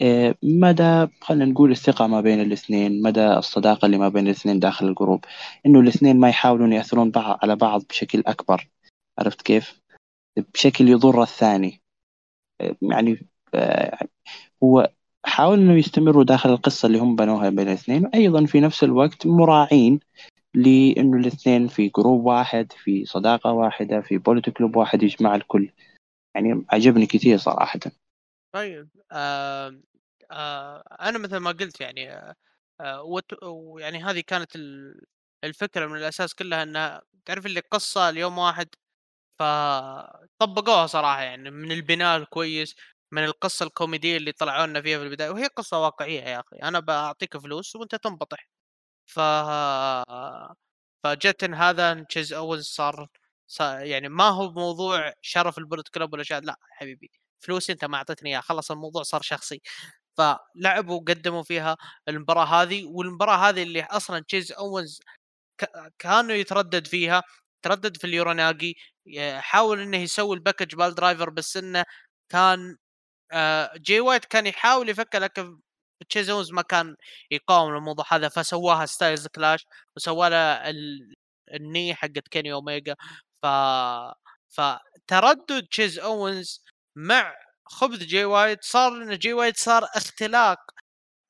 آه، مدى خلينا نقول الثقة ما بين الاثنين مدى الصداقة اللي ما بين الاثنين داخل ال group. إنه الاثنين ما يحاولون يأثرون بعض على بعض بشكل أكبر. عرفت كيف؟ بشكل يضر الثاني. آه، يعني هو حاول إنه يستمروا داخل القصة اللي هم بنوها بين الاثنين. وأيضا في نفس الوقت مراعين لإنه الاثنين في group واحد في صداقة واحدة في بوليت كلوب واحد يجمع الكل. يعني عجبني كثير صراحة. طيب آه آه أنا مثل ما قلت يعني آه ويعني هذه كانت الفكرة من الأساس كلها إنها تعرف اللي قصة اليوم واحد؟ فطبقوها صراحة يعني من البناء الكويس من القصة الكوميدية اللي طلعوا لنا فيها في البداية وهي قصة واقعية يا أخي. أنا بعطيك فلوس وأنت تنبطح. ف فجت هذا تشيز أونز صار يعني ما هو موضوع شرف البوليت كلوب ولا شيء لأ حبيبي فلوسي أنت ما أعطيتني إياها خلص الموضوع صار شخصي. فلعبوا وقدموا فيها المباراة هذه والمباراة هذه اللي أصلا تشيز اونز كانوا يتردد فيها تردد في ال uranage حاول إنه يسوي ال package piledriver بس إنه كان آه، جي وايت كان يحاول يفك لكن تشيز اونز ما كان يقاوم الموضوع هذا فسواها Styles Clash وسوى له ال knee حقت كيني اوميجا ف فتردد تشيز اونز مع خبث جي وايت صار ان جي وايت صار اختلاق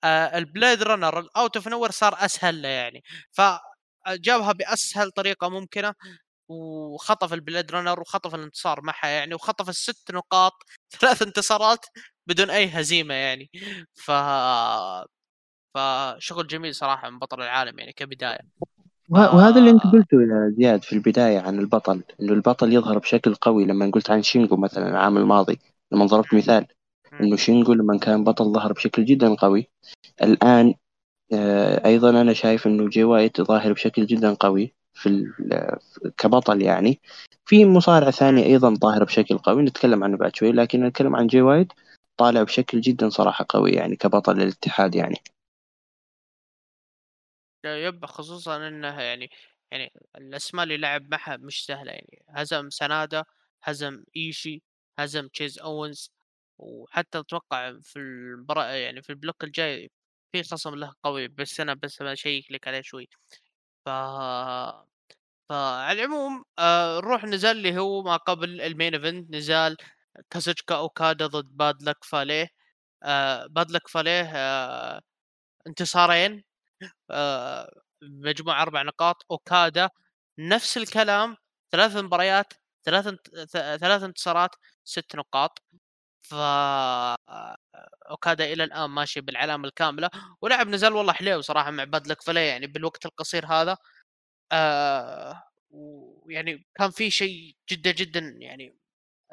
آه ال Blade Runner ال out of nowhere صار أسهل له يعني. فجابها بأسهل طريقة ممكنة وخطف ال Blade Runner وخطف الانتصار معها يعني وخطف الست نقاط ثلاث انتصارات بدون أي هزيمة يعني. ف فشغل جميل صراحة من بطل العالم يعني كبداية. وهذا اللي أنت قلته يا زياد في البداية عن البطل إنه البطل يظهر بشكل قوي لما قلت عن شينجو مثلا العام الماضي. لما ضربت مثال إنه شينجو لما كان بطل ظهر بشكل جدا قوي. الآن آه، أيضا أنا شايف إنه جي وايت ظاهر بشكل جدا قوي في كبطل يعني. في مصارع ثاني أيضا ظاهر بشكل قوي نتكلم عنه بعد شوي لكن نتكلم عن جي وايت طالع بشكل جدا صراحة قوي يعني كبطل للاتحاد يعني. yep خصوصا انه يعني يعني الأسماء اللي لعب معها مش سهلة يعني. هزم سنادا هزم إيشي هزم تشيز اونز وحتى أتوقع في المباراة يعني في ال block الجاي في خصم له قوي بس أنا بس بشيك لك عليه شوي. ف فعلى العموم آه نروح نزال اللي هو ما قبل ال main event نزال كازوتشيكا أوكادا ضد باد لك فاليه آه باد لك فاليه آه انتصارين. آه مجموع أربع نقاط. أوكادا نفس الكلام ثلاث مباريات ثلاث. ثلاث انتصارات ست نقاط. ف أوكادا إلى الآن ماشي بالعلامة الكاملة. ولعب نزال والله حليو صراحة مع باد لك فلي يعني بالوقت القصير هذا. آه ويعني كان في شيء جدا جدا يعني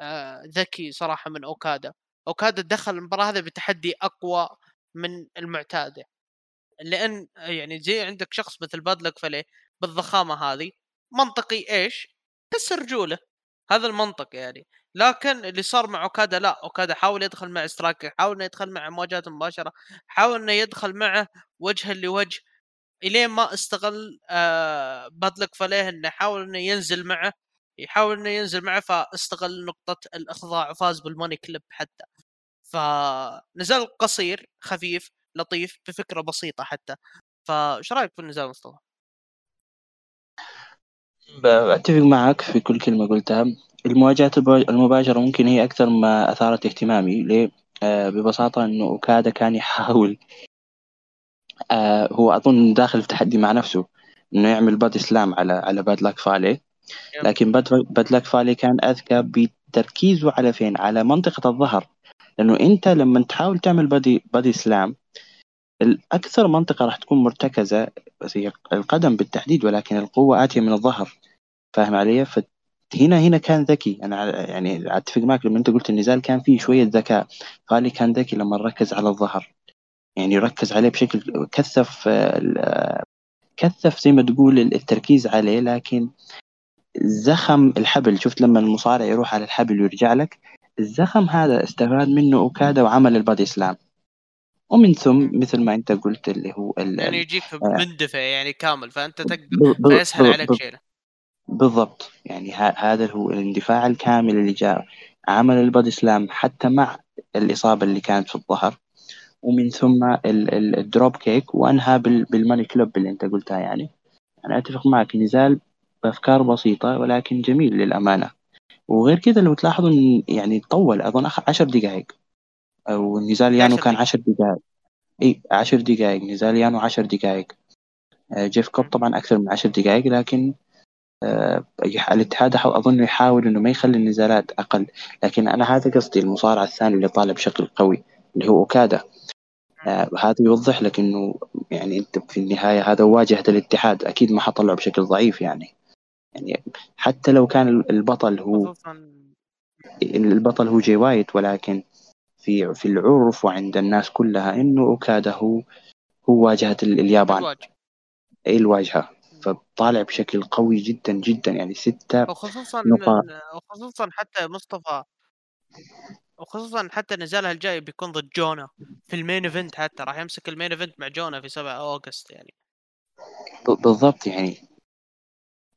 آه ذكي صراحة من أوكادا. أوكادا دخل المباراة هذه بتحدي أقوى من المعتادة. لأن يعني زي عندك شخص مثل بادلك فلي بالضخامة هذه منطقي إيش؟ كسر رجوله هذا المنطق يعني. لكن اللي صار مع أوكادا لا. أوكادا حاول يدخل مع striker حاول إنه يدخل مع مواجهات مباشرة حاول إنه يدخل معه وجها لوجه إلين ما استغل آه بادلك فليه إنه يحاول إنه ينزل معه يحاول إنه ينزل معه فاستغل نقطة الإخضاع وفاز بال money clip حتى. فنزال قصير خفيف لطيف بفكرة بسيطة حتى فإيش رأيك في النزال مصطفى؟ أتفق معك في كل كلمة قلتها المواجهات المباشرة ممكن هي أكثر ما أثارت اهتمامي ليه؟ آه ببساطة إنه أوكادا كان يحاول آه هو أظن داخل في تحدي مع نفسه إنه يعمل body slam على على باد لاك فالي لكن باد, باد لاك فالي كان أذكى بتركيزه على فين؟ على منطقة الظهر لأنه أنت لما تحاول تعمل بادي بادي سلام الأكثر منطقة راح تكون مرتكزة بس هي القدم بالتحديد ولكن القوة آتية من الظهر. فاهم علي؟ فهنا هنا كان ذكي. أنا يعني أتفق معك لما أنت قلت النزال كان فيه شوية ذكاء. فالي كان ذكي لما ركز على الظهر. يعني ركز عليه بشكل كثف كثف زي ما تقول التركيز عليه لكن زخم الحبل. شفت لما المصارع يروح على الحبل ويرجع لك؟ الزخم هذا استفاد منه أوكادا وعمل ال body slam. ومن ثم مثل ما انت قلت اللي هو يعني يجيك آه. مندفع يعني كامل فأنت تقدر فيسهل عليك شيله بالضبط. يعني هذا هو الاندفاع الكامل اللي جاء عمل ال body slam حتى مع الإصابة اللي كانت في الظهر ومن ثم ال dropkick وأنهى بال money clip اللي أنت قلتها يعني. أنا أتفق معك نزال بأفكار بسيطة ولكن جميل للأمانة. وغير كذا لو تلاحظوا يعني طول أظن عشر دقائق. أو نزال يانو كان عشر دقائق إي عشر دقائق نزال يانو عشر دقائق آه، جيف كوب طبعا أكثر من عشر دقائق لكن آه الاتحاد أظن يحاول إنه ما يخلي النزالات أقل. لكن أنا هذا قصدي المصارع الثاني اللي طالع بشكل قوي اللي هو أوكادا. آه هذا يوضح لك إنه يعني أنت في النهاية هذا واجهة الاتحاد. أكيد ما حطلعه بشكل ضعيف يعني. يعني حتى لو كان البطل هو البطل هو جي وايت ولكن في في العرف وعند الناس كلها إنه أوكادا هو هو واجهة اليابان. الواجهة. اي الواجهة. فطالع بشكل قوي جدا جدا. يعني ستة وخصوصا نقاط. وخصوصا حتى مصطفى وخصوصا حتى نزالها الجاي بيكون ضد جونا في ال main event حتى. راح يمسك ال main event مع جونا في 7 August يعني. بالضبط يعني.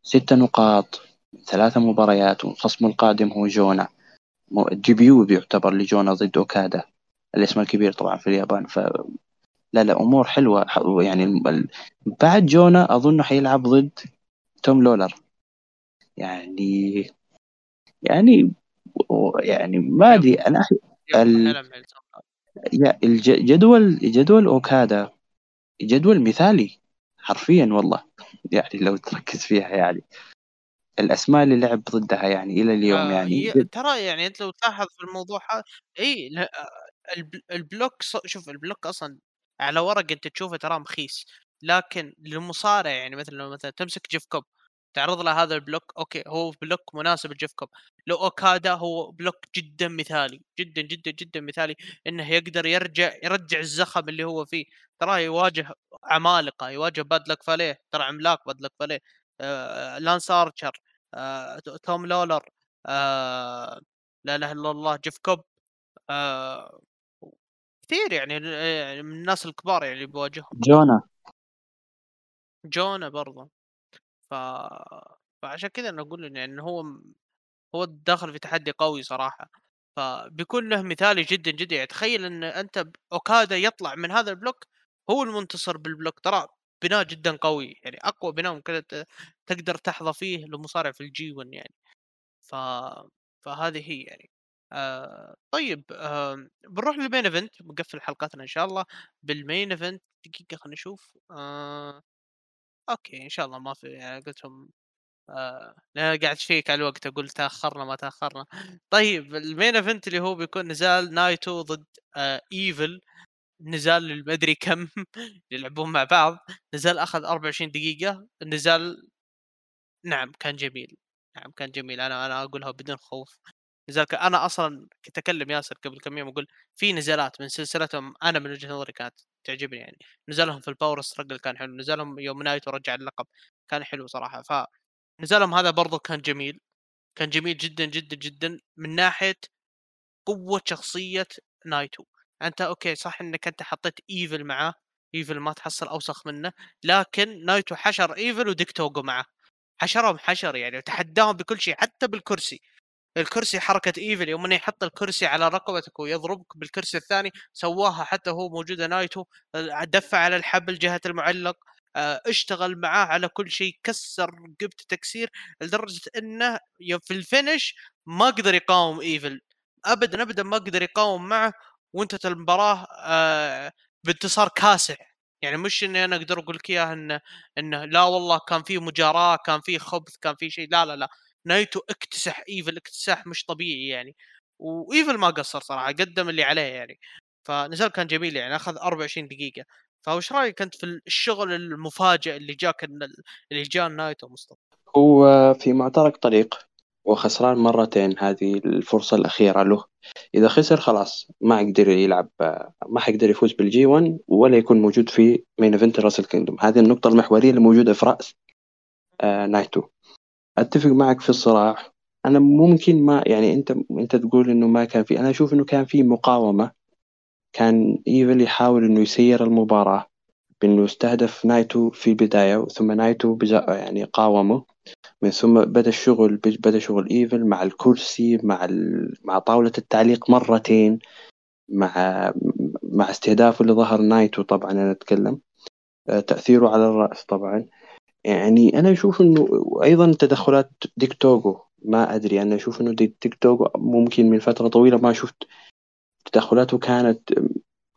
ستة نقاط ثلاثة مباريات والخصم القادم هو جونا. debut بيعتبر لجونا ضد أوكادا الاسم الكبير طبعا في اليابان ف لا لا أمور حلوة. يعني بعد جونا اظنه حيلعب ضد توم لولر. يعني يعني يعني ما أدري أنا ال... الجدول جدول أوكادا جدول مثالي حرفيا والله. يعني لو تركز فيها يعني. الأسماء اللي لعب ضدها يعني إلى اليوم آه يعني ترى يعني أنت لو تلاحظ في الموضوع إي ال block شوف ال block أصلا على ورق أنت تشوفه ترى مخيس لكن للمصارع يعني مثلا لو مثلا تمسك جيف كوب تعرض له هذا ال block okay هو block مناسب لجيف كوب لو أوكادا هو block جدا مثالي جدا جدا جدا مثالي إنه يقدر يرجع يرجع الزخم اللي هو فيه ترى يواجه عمالقة يواجه بادلك فاليه ترى عملاق بادلك فاليه آه لانس ارشر آه توم لولر آه لا إله إلا الله جيف كوب آه كثير يعني, يعني من الناس الكبار يعني اللي بيواجههم. جونا. جونا برضه ف فعشان كذا أنا أقول إن يعني هو هو داخل في تحدي قوي صراحة. فبيكون له مثالي جدا جدا. يعني تخيل إن أنت أوكادا يطلع من هذا ال block هو المنتصر بال block. ترى بناء جدا قوي يعني أقوى بناء ممكن تقدر تحظى فيه لمصارع في ال G 1 يعني. ف فهذه هي يعني. آه طيب آه بنروح لل main event بنقفل حلقتنا إن شاء الله. بال main event دقيقة خلينا نشوف. آه okay إن شاء الله ما في يعني قلتهم آآ أنا قاعد أشيك على الوقت أقول تأخرنا ما تأخرنا. طيب ال main event اللي هو بيكون نزال نايتو ضد آآ evil. نزال ما أدري كم يلعبون مع بعض، نزال أخذ 24 دقيقة، النزال نعم كان جميل، نعم كان جميل. أنا أنا أقولها بدون خوف. نزال ك أنا أصلًا كنت أكلم ياسر قبل كم يوم أقول في نزالات من سلسلتهم أنا من وجهة نظري كانت تعجبني يعني، نزالهم في ال Power Struggle كان حلو، نزالهم يوم نايتو رجع اللقب كان حلو صراحة، فنزالهم هذا برضه كان جميل، كان جميل جدًا، جدًا، جدًا من ناحية قوة شخصية نايتو، أنت okay صح إنك أنت حطيت evil معاه، evil ما تحصل أوسخ منه، لكن نايتو حشر evil وديك توغو معاه، حشرهم حشر يعني وتحداهم بكل شيء حتى بالكرسي. الكرسي حركة ايفل يوم إنه يحط الكرسي على رقبتك ويضربك بالكرسي الثاني سواها حتى هو موجودة نايتو دفع على الحبل جهة المعلق آه، اشتغل معاه على كل شيء كسر رقبته تكسير لدرجة إنه في ال finish ما قدر يقاوم ايفل ابدا ابدا ما قدر يقاوم معه وانتهت المباراة آه، بانتصار كاسح يعني مش إني أنا أقدر أقول لك إياها إنه إنه لا والله كان في مجاراة كان في خبث كان في شيء لا لا لا. نايتو اكتسح إيفل اكتساح مش طبيعي يعني. وإيفل ما قصر صراحة قدم اللي عليه يعني. فنزال كان جميل يعني أخذ 24 دقيقة. فوش رأيك أنت في الشغل المفاجئ اللي جاك اللي جاء نايتو مصطفى؟ هو في مفترق طريق. وخسران مرتين هذه الفرصة الأخيرة له. إذا خسر خلاص ما يقدر يلعب ما حيقدر يفوز بال G 1 ولا يكون موجود في main event Wrestle Kingdom هذه النقطة المحورية اللي موجودة في رأس آه نايتو أتفق معك في الصراع. أنا ممكن ما يعني أنت أنت تقول إنه ما كان في أنا أشوف إنه كان في مقاومة. كان إيفل يحاول إنه يسير المباراة بإنه استهدف نايتو في البداية ثم نايتو يعني قاومه. من ثم بدأ الشغل بدأ شغل إيفل مع الكرسي مع ال... مع طاولة التعليق مرتين مع مع استهدافه لظهر نايتو طبعا أنا أتكلم. آه، تأثيره على الرأس طبعا. يعني أنا أشوف إنه أيضا تدخلات ديك توغو ما أدري. أنا أشوف إنه ديك توغو ممكن من فترة طويلة ما شفت تدخلاته كانت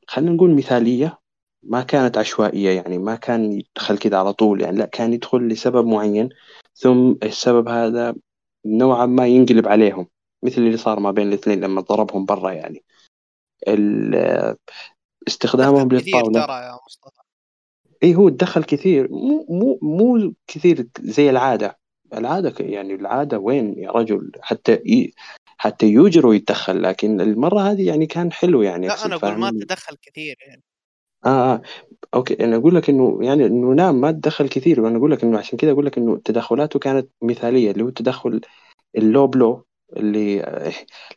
خلينا نقول مثالية ما كانت عشوائية يعني ما كان يدخل كذا على طول يعني لا كان يدخل لسبب معين. ثم السبب هذا نوعا ما ينقلب عليهم مثل اللي صار ما بين الاثنين لما ضربهم برا يعني. استخدامهم للطاولة. ترى يا مصطفى. إي هو تدخل كثير. مو مو مو كثير زي العادة. العادة يعني العادة وين يا رجل؟ حتى ي... حتى يوجيرو يتدخل لكن المرة هذه يعني كان حلو يعني. لا أنا أقول ما تدخل كثير يعني. آه آه. okay أنا أقول لك إنه يعني إنه نعم ما تدخل كثير. وأنا أقول لك إنه عشان كذا أقول لك إنه تدخلاته كانت مثالية اللي هو التدخل ال low blow اللي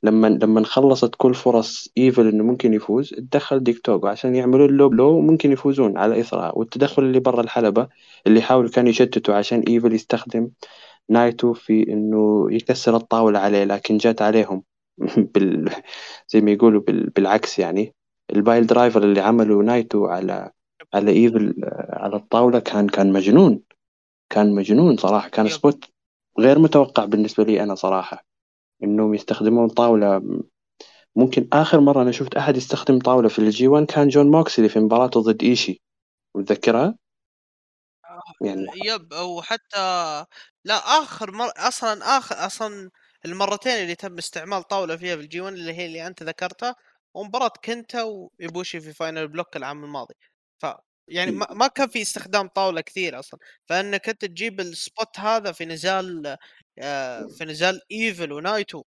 لما لما خلصت كل فرص إيفل إنه ممكن يفوز تدخل ديك توغو. عشان يعملوا له لو ممكن يفوزون على إثرها. والتدخل اللي برا الحلبة اللي يحاول كان يشتتوا عشان إيفل يستخدم نايتو في إنه يكسر الطاولة عليه لكن جات عليهم بال زي ما يقولوا بال... بالعكس يعني. ال piledriver اللي عمله نايتو على على إيفل على الطاولة كان كان مجنون. كان مجنون صراحة. كان spot غير متوقع بالنسبة لي أنا صراحة. إنهم يستخدمون طاولة ممكن آخر مرة أنا شفت أحد يستخدم طاولة في ال G1 كان جون موكسلي في مباراته ضد إيشي. متذكرها؟ يعني yep. أو حتى لا آخر مر... أصلا آخر أصلا المرتين اللي تم استعمال طاولة فيها في ال G1 اللي هي اللي أنت ذكرتها ومباراة كنتا وإيبوشي في final block العام الماضي. ف يعني ما, ما كان في استخدام طاولة كثير أصلا. فإنك أنت تجيب ال spot هذا في نزال آه، في نزال إيفل ونايتو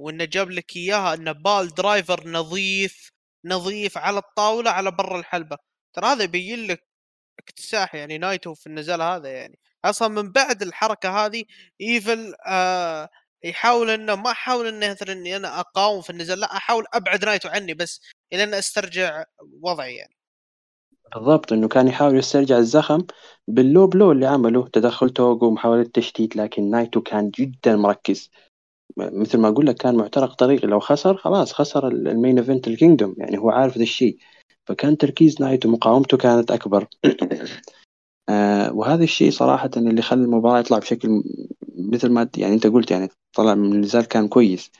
وإنه جاب لك إياها إنه piledriver نظيف نظيف على الطاولة على برا الحلبة. ترى هذا يبين لك اكتساح يعني نايتو في النزال هذا يعني. أصلا من بعد الحركة هذه إيفل آه يحاول إنه ما أحاول إنه مثلا إني أنا أقاوم في النزال لا أحاول أبعد نايتو عني بس إلى أن أسترجع وضعي يعني. بالضبط إنه كان يحاول يسترجع الزخم بال low blow اللي عمله تدخل توغو ومحاولة تشتيت لكن نايتو كان جدا مركز. مثل ما أقول لك كان معترك طريقي لو خسر خلاص خسر ال main event ال Kingdom يعني هو عارف ذا الشيء. فكان تركيز نايتو مقاومته كانت أكبر. آه وهذا الشيء صراحة اللي خلى المباراة يطلع بشكل مثل ما يعني أنت قلت يعني طلع من النزال كان كويس.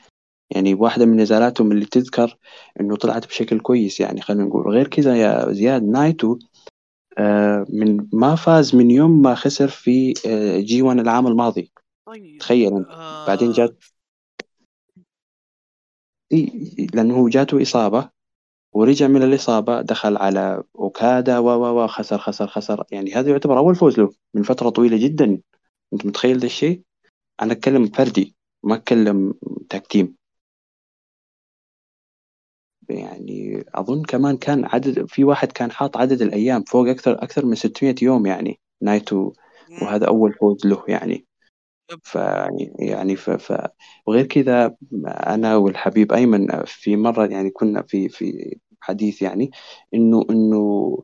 يعني واحدة من نزالاتهم اللي تذكر إنه طلعت بشكل كويس يعني خلينا نقول. غير كذا يا زياد نايتو آه من ما فاز من يوم ما خسر في آه G1 العام الماضي. طيب تخيل أنت بعدين آه جات إي لأنه هو جاته إصابة. ورجع من الإصابة دخل على أوكادا و و و خسر خسر خسر. يعني هذا يعتبر أول فوز له من فترة طويلة جدا. أنت متخيل ذا الشيء؟ أنا أتكلم فردي ما أتكلم tag team. يعني أظن كمان كان عدد في واحد كان حاط عدد الأيام فوق أكثر أكثر من 600 يوم يعني نايتو. وهذا أول فوز له يعني. yep، ف يعني ف... ف... وغير كذا أنا والحبيب أيمن في مرة يعني كنا في في حديث يعني إنه إنه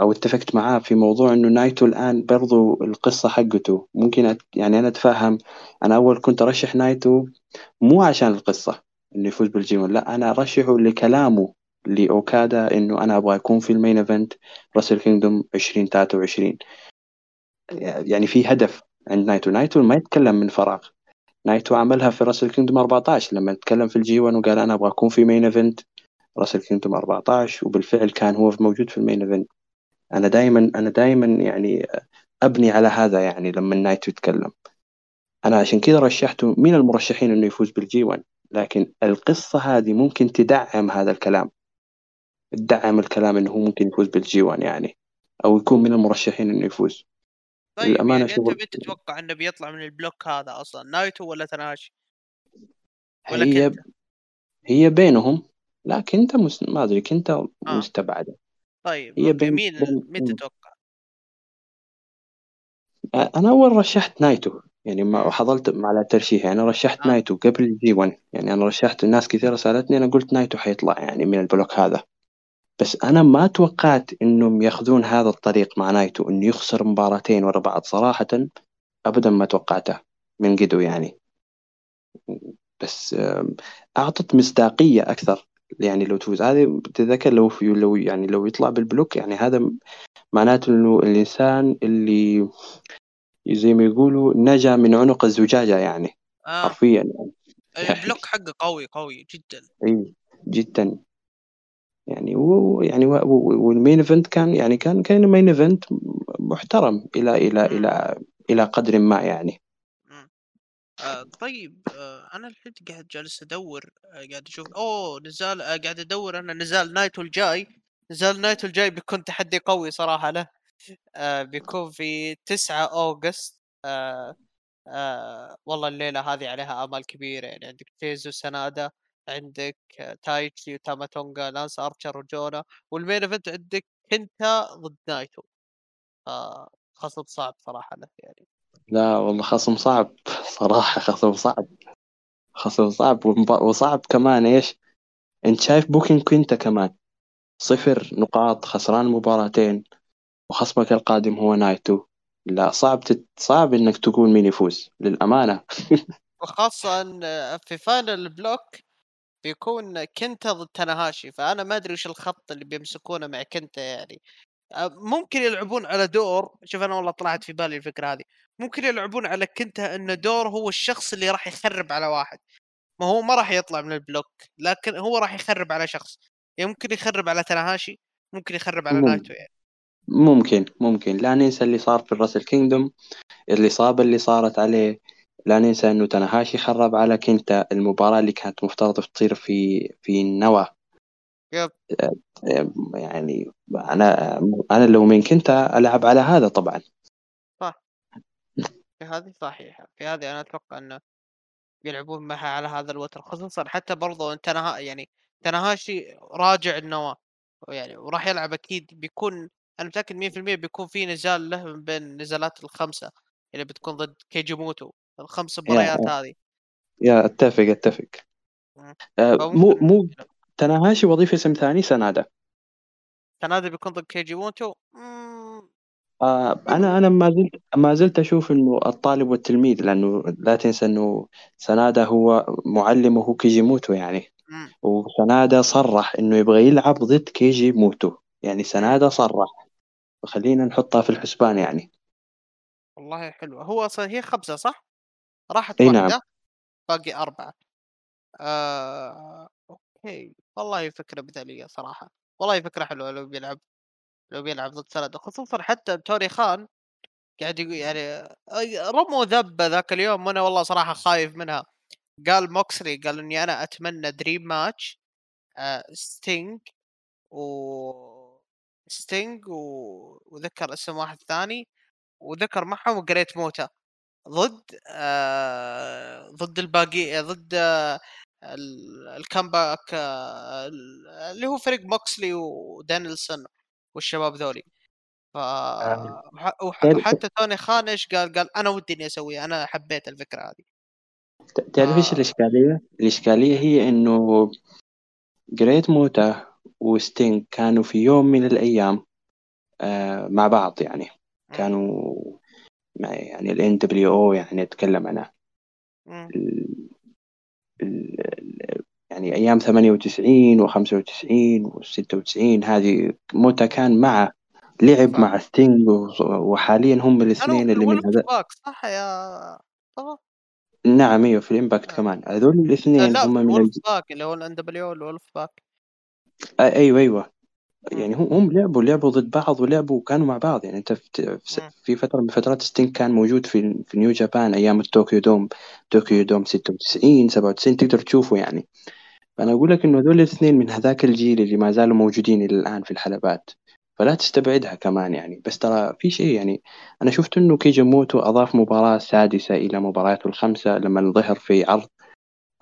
أو اتفقت معاه في موضوع إنه نايتو الآن برضو القصة حقته. ممكن أت... يعني أنا أتفهم. أنا أول كنت أرشح نايتو مو عشان القصة إنه يفوز بال G1 لا أنا أرشحه لكلامه لأوكادا إنه أنا أبغى أكون في ال main event Wrestle Kingdom 2023 يعني في هدف. عند نايتو نايتو ما يتكلم من فراغ. نايتو عملها في Wrestle Kingdom 14 لما تكلم في ال G1 وقال أنا أبغى أكون في main event Wrestle Kingdom 14 وبالفعل كان هو موجود في ال main event أنا دائما أنا دائما يعني أبني على هذا يعني لما نايتو يتكلم. أنا عشان كذا رشحته من المرشحين إنه يفوز بال G1 لكن القصة هذه ممكن تدعم هذا الكلام. تدعم الكلام إنه هو ممكن يفوز بال G1 يعني. أو يكون من المرشحين إنه يفوز. طيب يعني أنت شغل مين تتوقع إنه بيطلع من ال block هذا أصلا نايتو ولا تاناهاشي؟ ولا هي كنت هي بينهم لكن أنت مس... ما أدري كنت آه. مستبعدة. طيب هي بين مين. بين مين تتوقع؟ أنا أول رشحت نايتو يعني ما مم. حضرت على الترشيح يعني أنا رشحت آه. نايتو قبل الجي 1 يعني أنا رشحت الناس كثيرة سألتني أنا قلت نايتو حيطلع يعني من البلوك هذا. بس أنا ما توقعت إنهم يأخذون هذا الطريق مع نايتو إنه يخسر مباراتين ورا بعض صراحة. أبدا ما توقعته من قيدو يعني. بس آم، أعطت مصداقية أكثر يعني لو تفوز. هذه تتذكر لو في لو يعني لو يطلع بال block يعني هذا معناته إنه الإنسان اللي زي ما يقولوا نجا من عنق الزجاجة يعني. آه. حرفيا يعني. ال block حقه قوي قوي جدا. اي جدا. يعني و يعني وال main event كان يعني كان كان main event محترم إلى إلى. إلى إلى قدر ما يعني. آه طيب آه أنا الحين قاعد جالس أدور آه قاعد أشوف أوه نزال آه قاعد أدور أنا نزال نايتو الجاي نزال نايتو الجاي بيكون تحدي قوي صراحة له آه بيكون في 9 August آه آه والله الليلة هذه عليها آمال كبيرة يعني عندك تيزو سنادا عندك تايتشي وتاماتونجا لانس أرشر وجونا وال main event عندك كنتا ضد نايتو. آه خصم صعب صراحة له يعني. لا والله خصم صعب صراحة خصم صعب. خصم صعب وصعب كمان إيش؟ أنت شايف booking كوينتا كمان. صفر نقاط خسران مباراتين وخصمك القادم هو نايتو. لا صعب تت... صعب إنك تقول مين يفوز إن، آه، في final block بيكون كنتا ضد تاناهاشي فأنا ما أدري وش الخط اللي بيمسكونه مع كنتا يعني. ممكن يلعبون على دور شوف أنا والله طلعت في بالي الفكرة هذه. ممكن يلعبون على كنتا إن دور هو الشخص اللي راح يخرب على واحد. ما هو ما راح يطلع من ال block لكن هو راح يخرب على شخص. يعني ممكن يخرب على تناهاشي ممكن يخرب على نايتو يعني. ممكن ممكن. لا ننسى اللي صار في الراسل كينجدوم الإصابة اللي صارت عليه. لا ننسى إنه تناهاشي خرب على كينتا المباراة اللي كانت مفترض تصير في في النوى يب. يعني أنا أنا لو من كنتا ألعب على هذا طبعا. صح. في هذه صحيحة. في هذه أنا أتوقع أنه يلعبون معها على هذا الوتر. خصوصا حتى برضو انت يعني تناهاشي راجع النواة يعني وراح يلعب أكيد بيكون أنا متأكد 100% بيكون في نزال له من بين النزالات الخمسة اللي بتكون ضد كيجيموتو. الخمس yeah مباريات هذه. yeah أتفق مم. آه، مو مو تناهاشي وظيفة اسم ثاني سنادا تنادي بيكون ضد كيجيموتو مم، آه، يمكن أنا ما زلت ما زلت أشوف إنه الطالب والتلميذ لأنه لا تنسى إنه سنادا هو معلمه كيجيموتو يعني. مم، وسنادا صرح إنه يبغى يلعب ضد كيجيموتو يعني مم. سنادا صرح. فخلينا نحطها في الحسبان يعني. والله حلوة. هو أصلا هي خمسة صح؟ راحت نعم. واحدة باقي أربعة. آه... أوكي. والله فكرة مثالية صراحة. والله فكرة حلوة لو بيلعب لو بيلعب ضد ستينج خصوصا حتى توني خان قاعد يقول يعني رموا ذبة ذاك اليوم وأنا والله صراحة خايف منها. قال موكسلي قال إني أنا أتمنى dream match آه ستينج و ستينج و... وذكر اسم واحد ثاني وذكر معهم جريت موتا ضد آه ضد الباقي ضد آه الكامباك آه اللي هو فريق موكسلي ودانيلسون والشباب ذولي ف آه. وحتى توني خان إيش قال؟ قال أنا ودي إني اسويها أنا حبيت الفكرة هذه تعرف إيش الإشكالية؟ الإشكالية هي إنه جريت موتا وستينج كانوا في يوم من الأيام آه مع بعض يعني كانوا يعني ال NWO يعني أتكلم عنها يعني أيام 98 و95 و96 هذه موتا كان مع لعب صح. مع ستينج وحاليا هم الاثنين اللي من هذا صح yeah طبعا نعم أيوه في الامباكت آه. كمان. هذول الاثنين لا هم من ال Wolfpac اللي هو ال NW ال Wolfpac. أيوه أيوه. يعني هم لعبوا لعبوا ضد بعض ولعبوا كانوا مع بعض. يعني انت في فترة من فترات ستينج كان موجود في في نيو جابان أيام الطوكيو دوم. طوكيو دوم 96 97 تقدر تشوفه يعني. فأنا أقول لك إنه هذول الاثنين من هذاك الجيل اللي ما زالوا موجودين إلى الآن في الحلبات. فلا تستبعدها كمان يعني. بس ترى في شيء يعني أنا شفت إنه كيجاموتو أضاف مباراة سادسة إلى مبارياته الخمسة لما ظهر في عرض.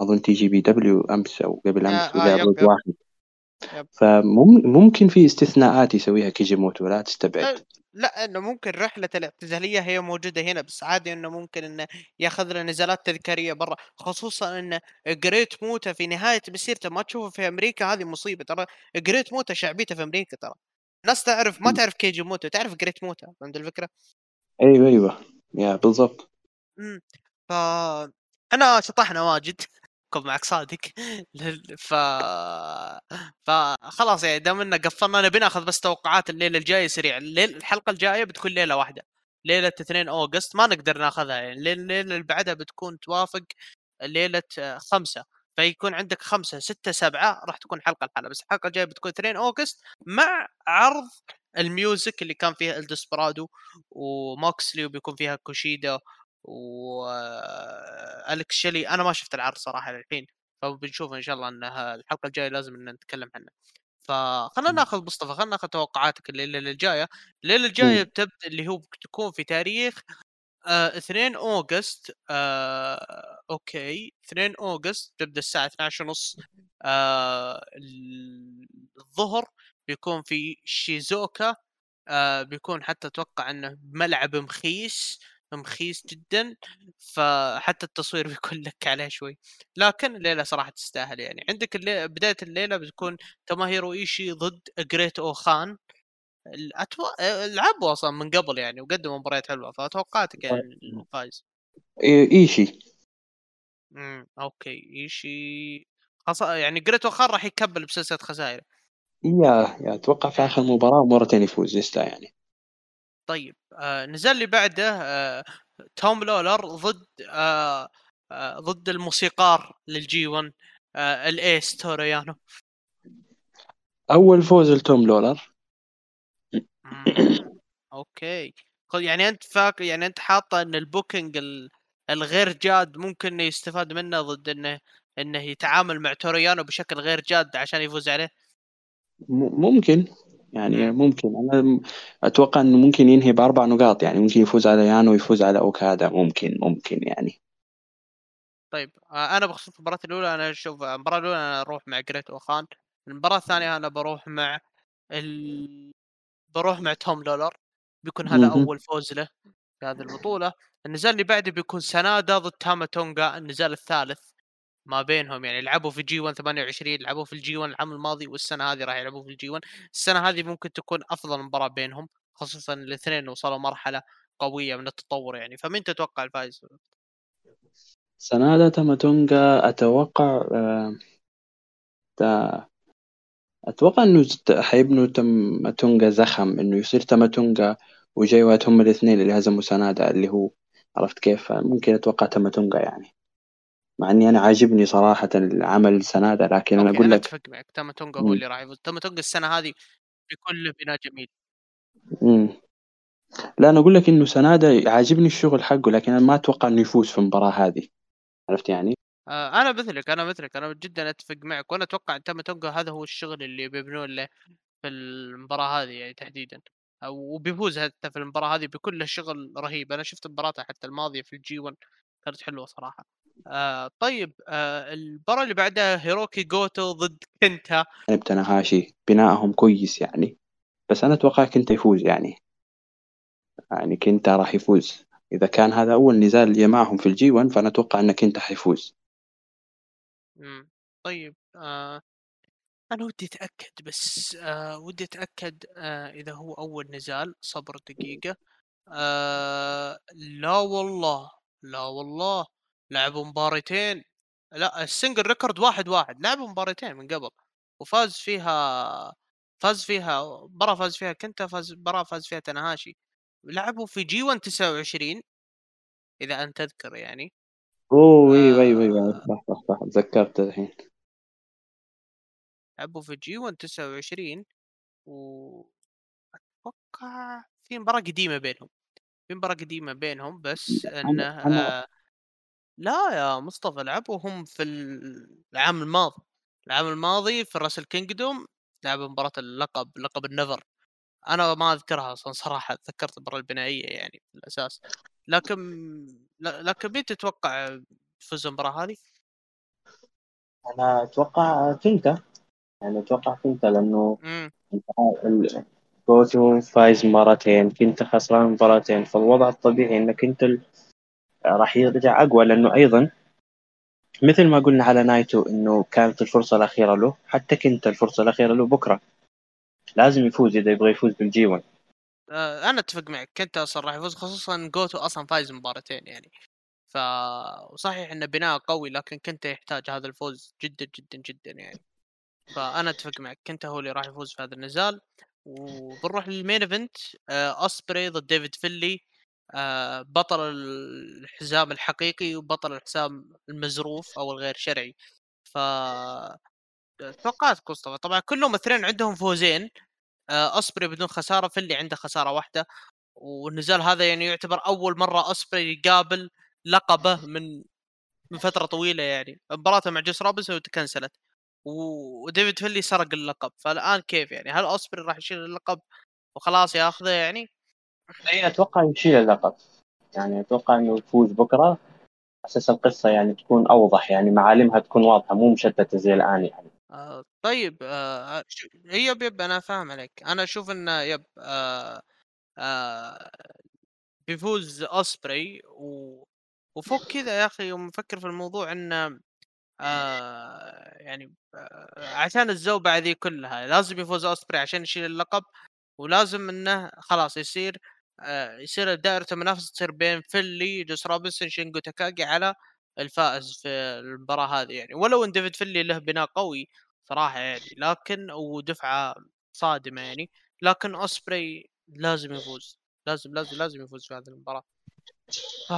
أظن TJPW أمس أو قبل أمس آه ولعب ضد واحد. فممكن في استثناءات يسويها كيجيموتو لا تستبعد. لا إنه ممكن رحلة الاعتزالية هي موجودة هنا بس عادي إنه ممكن إنه ياخذ له نزالات تذكارية برا خصوصا إنه جريت موتا في نهاية مسيرته ما تشوفه في أمريكا هذه مصيبة ترى. جريت موتا شعبيته في أمريكا ترى. الناس تعرف ما تعرف كيجي موتا تعرف جريت موتا فهمت الفكرة؟ أيوه أيوه. يا بالضبط. امم ف انا شطحنا واجد. كون معك صادق. ف فخلاص يعني دام إنه قفلنا نبي ناخذ بس توقعات الليلة الجاية سريع الليل الحلقة الجاية بتكون ليلة واحدة. ليلة 2 أوغست ما نقدر ناخذها يعني الليلة اللي بعدها بتكون توافق ليلة خمسة. فيكون عندك خمسة ستة سبعة راح تكون حلقة الحلقة بس الحلقة الجاية بتكون 2 August مع عرض ال music اللي كان فيها الدسبرادو وموكسلي وبيكون فيها كوشيدا والكس شيلي أنا ما شفت العرض صراحة للحين فبنشوف إن شاء الله انها الحلقة الجاية لازم إن نتكلم عنها فخلنا ناخذ مصطفى خلنا ناخذ توقعاتك الليلة الجاية. الليلة الجاية بتبدا اللي هو بتكون في تاريخ آه 2 August آه okay 2 August تبدأ الساعة 12 ونص آه الظهر بيكون في شيزوكا آه بيكون حتى أتوقع إنه بملعب مخيس. مخيس جدا فحتى التصوير بيكون لك عليه شوي. لكن الليلة صراحة تستاهل يعني. عندك الليلة بداية الليلة بتكون تماهيرو إيشي ضد جريت أوخان أتو... لعبوا أصلا من قبل يعني وقدموا مباريات حلوة فتوقعتك يعني الفايز إيشي. امم okay. إيشي خص... يعني جريت خان راح يكمل بسلسلة خسائر. yeah yeah أتوقع في آخر مباراة مرتين يفوز لسه يعني. طيب آه نزل اللي بعده آه توم لولر ضد آه آه ضد الموسيقار لل G1 آه ال ace توريانو أول فوز لتوم لولر. okay. يعني أنت فاك يعني أنت حاطه إن ال booking الغير جاد ممكن يستفاد منه ضد إنه إنه يتعامل مع تورو يانو بشكل غير جاد عشان يفوز عليه؟ ممكن. يعني ممكن. أنا أتوقع إنه ممكن ينهي بأربع نقاط يعني ممكن يفوز على يانو ويفوز على اوكادا ممكن ممكن يعني. طيب آه، أنا بخصوص المباراة الأولى أنا أشوف المباراة الأولى أنا أروح مع جريت اوخان المباراة الثانية أنا بروح مع ال... بروح مع توم لولر. بيكون هذا أول فوز له في هذه البطولة. النزال اللي بعده بيكون سنادا ضد تاما تونغا النزال الثالث. ما بينهم يعني لعبوا في G 1 28 لعبوا في ال G 1 العام الماضي والسنة هذه راح يلعبوا في ال G 1 السنة هذه ممكن تكون أفضل مباراة بينهم خصوصا الاثنين وصلوا مرحلة قوية من التطور يعني. فمن تتوقع الفائز؟ سنادا تاماتونجا أتوقع آه أتوقع إنه حيبنوا تاماتونجا زخم إنه يصير تاماتونجا وجاي هم الاثنين اللي هزموا سنادا اللي هو عرفت كيف؟ ممكن أتوقع تاماتونجا يعني. مع إني أنا عاجبني صراحة العمل سناده لكن أنا أقول لك أتفق معك. تاما تونجا هو اللي راح يفوز تاما تونجا السنة هذه بكل بناء جميل. امم لا أنا أقول لك إنه سناده عاجبني الشغل حقه لكن أنا ما أتوقع إنه يفوز في المباراة هذه. عرفت يعني؟ آه أنا مثلك أنا مثلك. أنا جدا أتفق معك وأنا أتوقع تاما تونغا هذا هو الشغل اللي بيبنون له في المباراة هذه يعني تحديدا. وبيفوز حتى في المباراة هذه بكل الشغل رهيب. أنا شفت مباراته حتى الماضية في ال G 1 كانت حلوة صراحة. آه طيب آه المباراة اللي بعدها هيروكي جوتو ضد كنتا. بتناهاشي بنائهم كويس يعني بس أنا أتوقع كنتا يفوز يعني. يعني كنتا راح يفوز. إذا كان هذا أول نزال معهم في ال G 1 فأنا أتوقع أن كنتا حيفوز. امم طيب آه أنا ودي أتأكد بس آه ودي أتأكد آه إذا هو أول نزال صبر دقيقة. آه لا والله لا والله. لعبوا مباريتين لأ ال single record واحد واحد لعبوا مباريتين من قبل وفاز فيها فاز فيها مباراة فاز فيها كنتا فاز مباراة فاز فيها تناهاشي لعبوا في G 1 29 إذا أنت تذكر يعني. أوه أيوه أيوه أيوه آه. صح صح صح تذكرت الحين. لعبوا في G 1 29 و أتوقع في مباراة قديمة بينهم في مباراة قديمة بينهم بس انه لا يا مصطفى لعبوا هم في العام الماضي العام الماضي في Wrestle Kingdom لعبوا مباراة اللقب لقب ال NEVER. أنا ما أذكرها أصلا صراحة تذكرت المباراة البنائية يعني في الأساس. لكن لكن مين تتوقع يفوز المباراة هذه؟ أنا أتوقع كنتا يعني أتوقع كنتا لأنه جوتو فايز مرتين كنتا خسران مباراتين فالوضع الطبيعي إنك أنت راح يرجع أقوى لأنه أيضا مثل ما قلنا على نايتو إنه كانت الفرصة الأخيرة له حتى كنتا الفرصة الأخيرة له بكرة. لازم يفوز إذا يبغى يفوز بال G 1 آه أنا أتفق معك كنتا أصلا راح يفوز خصوصا جوتو أصلا فايز مباراتين يعني. ف وصحيح انه بناء قوي لكن كنتا يحتاج هذا الفوز جدا جدا جدا يعني. فأنا أتفق معك كنتا هو اللي راح يفوز في هذا النزال. وبنروح لل main event آه أوسبري ضد ديفيد فينلي. آه بطل الحزام الحقيقي وبطل الحزام المزروف أو الغير شرعي. ف توقعت مصطفى طبعا كلهم اثنين عندهم فوزين آه أوسبري بدون خسارة فينلي عنده خسارة واحدة. والنزال هذا يعني يعتبر أول مرة أوسبري يقابل لقبه من من فترة طويلة يعني. مباراته مع جوس روبنسون وتكنسلت. وديفيد فينلي سرق اللقب. فالآن كيف يعني؟ هل أوسبري راح يشيل اللقب وخلاص ياخذه يعني؟ أي أتوقع يشيل اللقب. يعني أتوقع إنه يفوز بكرة. أساس القصة يعني تكون أوضح يعني معالمها تكون واضحة مو مشتتة زي الآن يعني. آه طيب آه يب يب أنا فاهم عليك. أنا أشوف انه يب آه آه بيفوز أوسبري و... وفوق كذا يا أخي يوم أفكر في الموضوع انه آه يعني آه عشان الزوبعة ذي كلها لازم يفوز أوسبري عشان يشيل اللقب. ولازم إنه خلاص يصير آه يصير دائرة المنافسة تصير بين فينلي جوس روبنسون شينجو تاكاجي على الفائز في المباراة هذه يعني. ولو إن ديفيد فينلي له بناء قوي صراحة يعني لكن ودفعة صادمة يعني. لكن أوسبري لازم يفوز لازم لازم لازم يفوز في هذه المباراة. ف...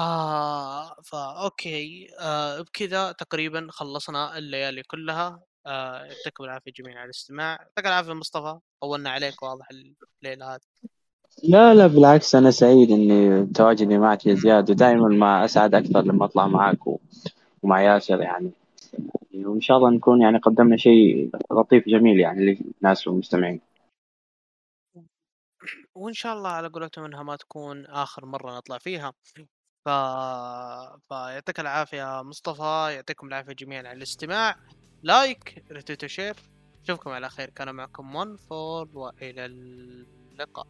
فا okay آه بكذا تقريبا خلصنا الليالي كلها. آه يعطيكم العافية جميعا على الاستماع. يعطيك العافية مصطفى. طولنا عليك واضح الليلة هذه لا لا بالعكس أنا سعيد إني تواجدي معك يا زياد ودائما ما أسعد أكثر لما أطلع معك و- ومع ياسر يعني. وإن شاء الله نكون يعني قدمنا شيء لطيف جميل يعني للناس والمستمعين. وإن شاء الله على قولتهم إنها ما تكون آخر مرة نطلع فيها. ف... فيعطيك العافية مصطفى يعطيكم العافية جميعا على الاستماع. like retweet و share. اشوفكم على خير. كان معكم 1 فور وإلى اللقاء.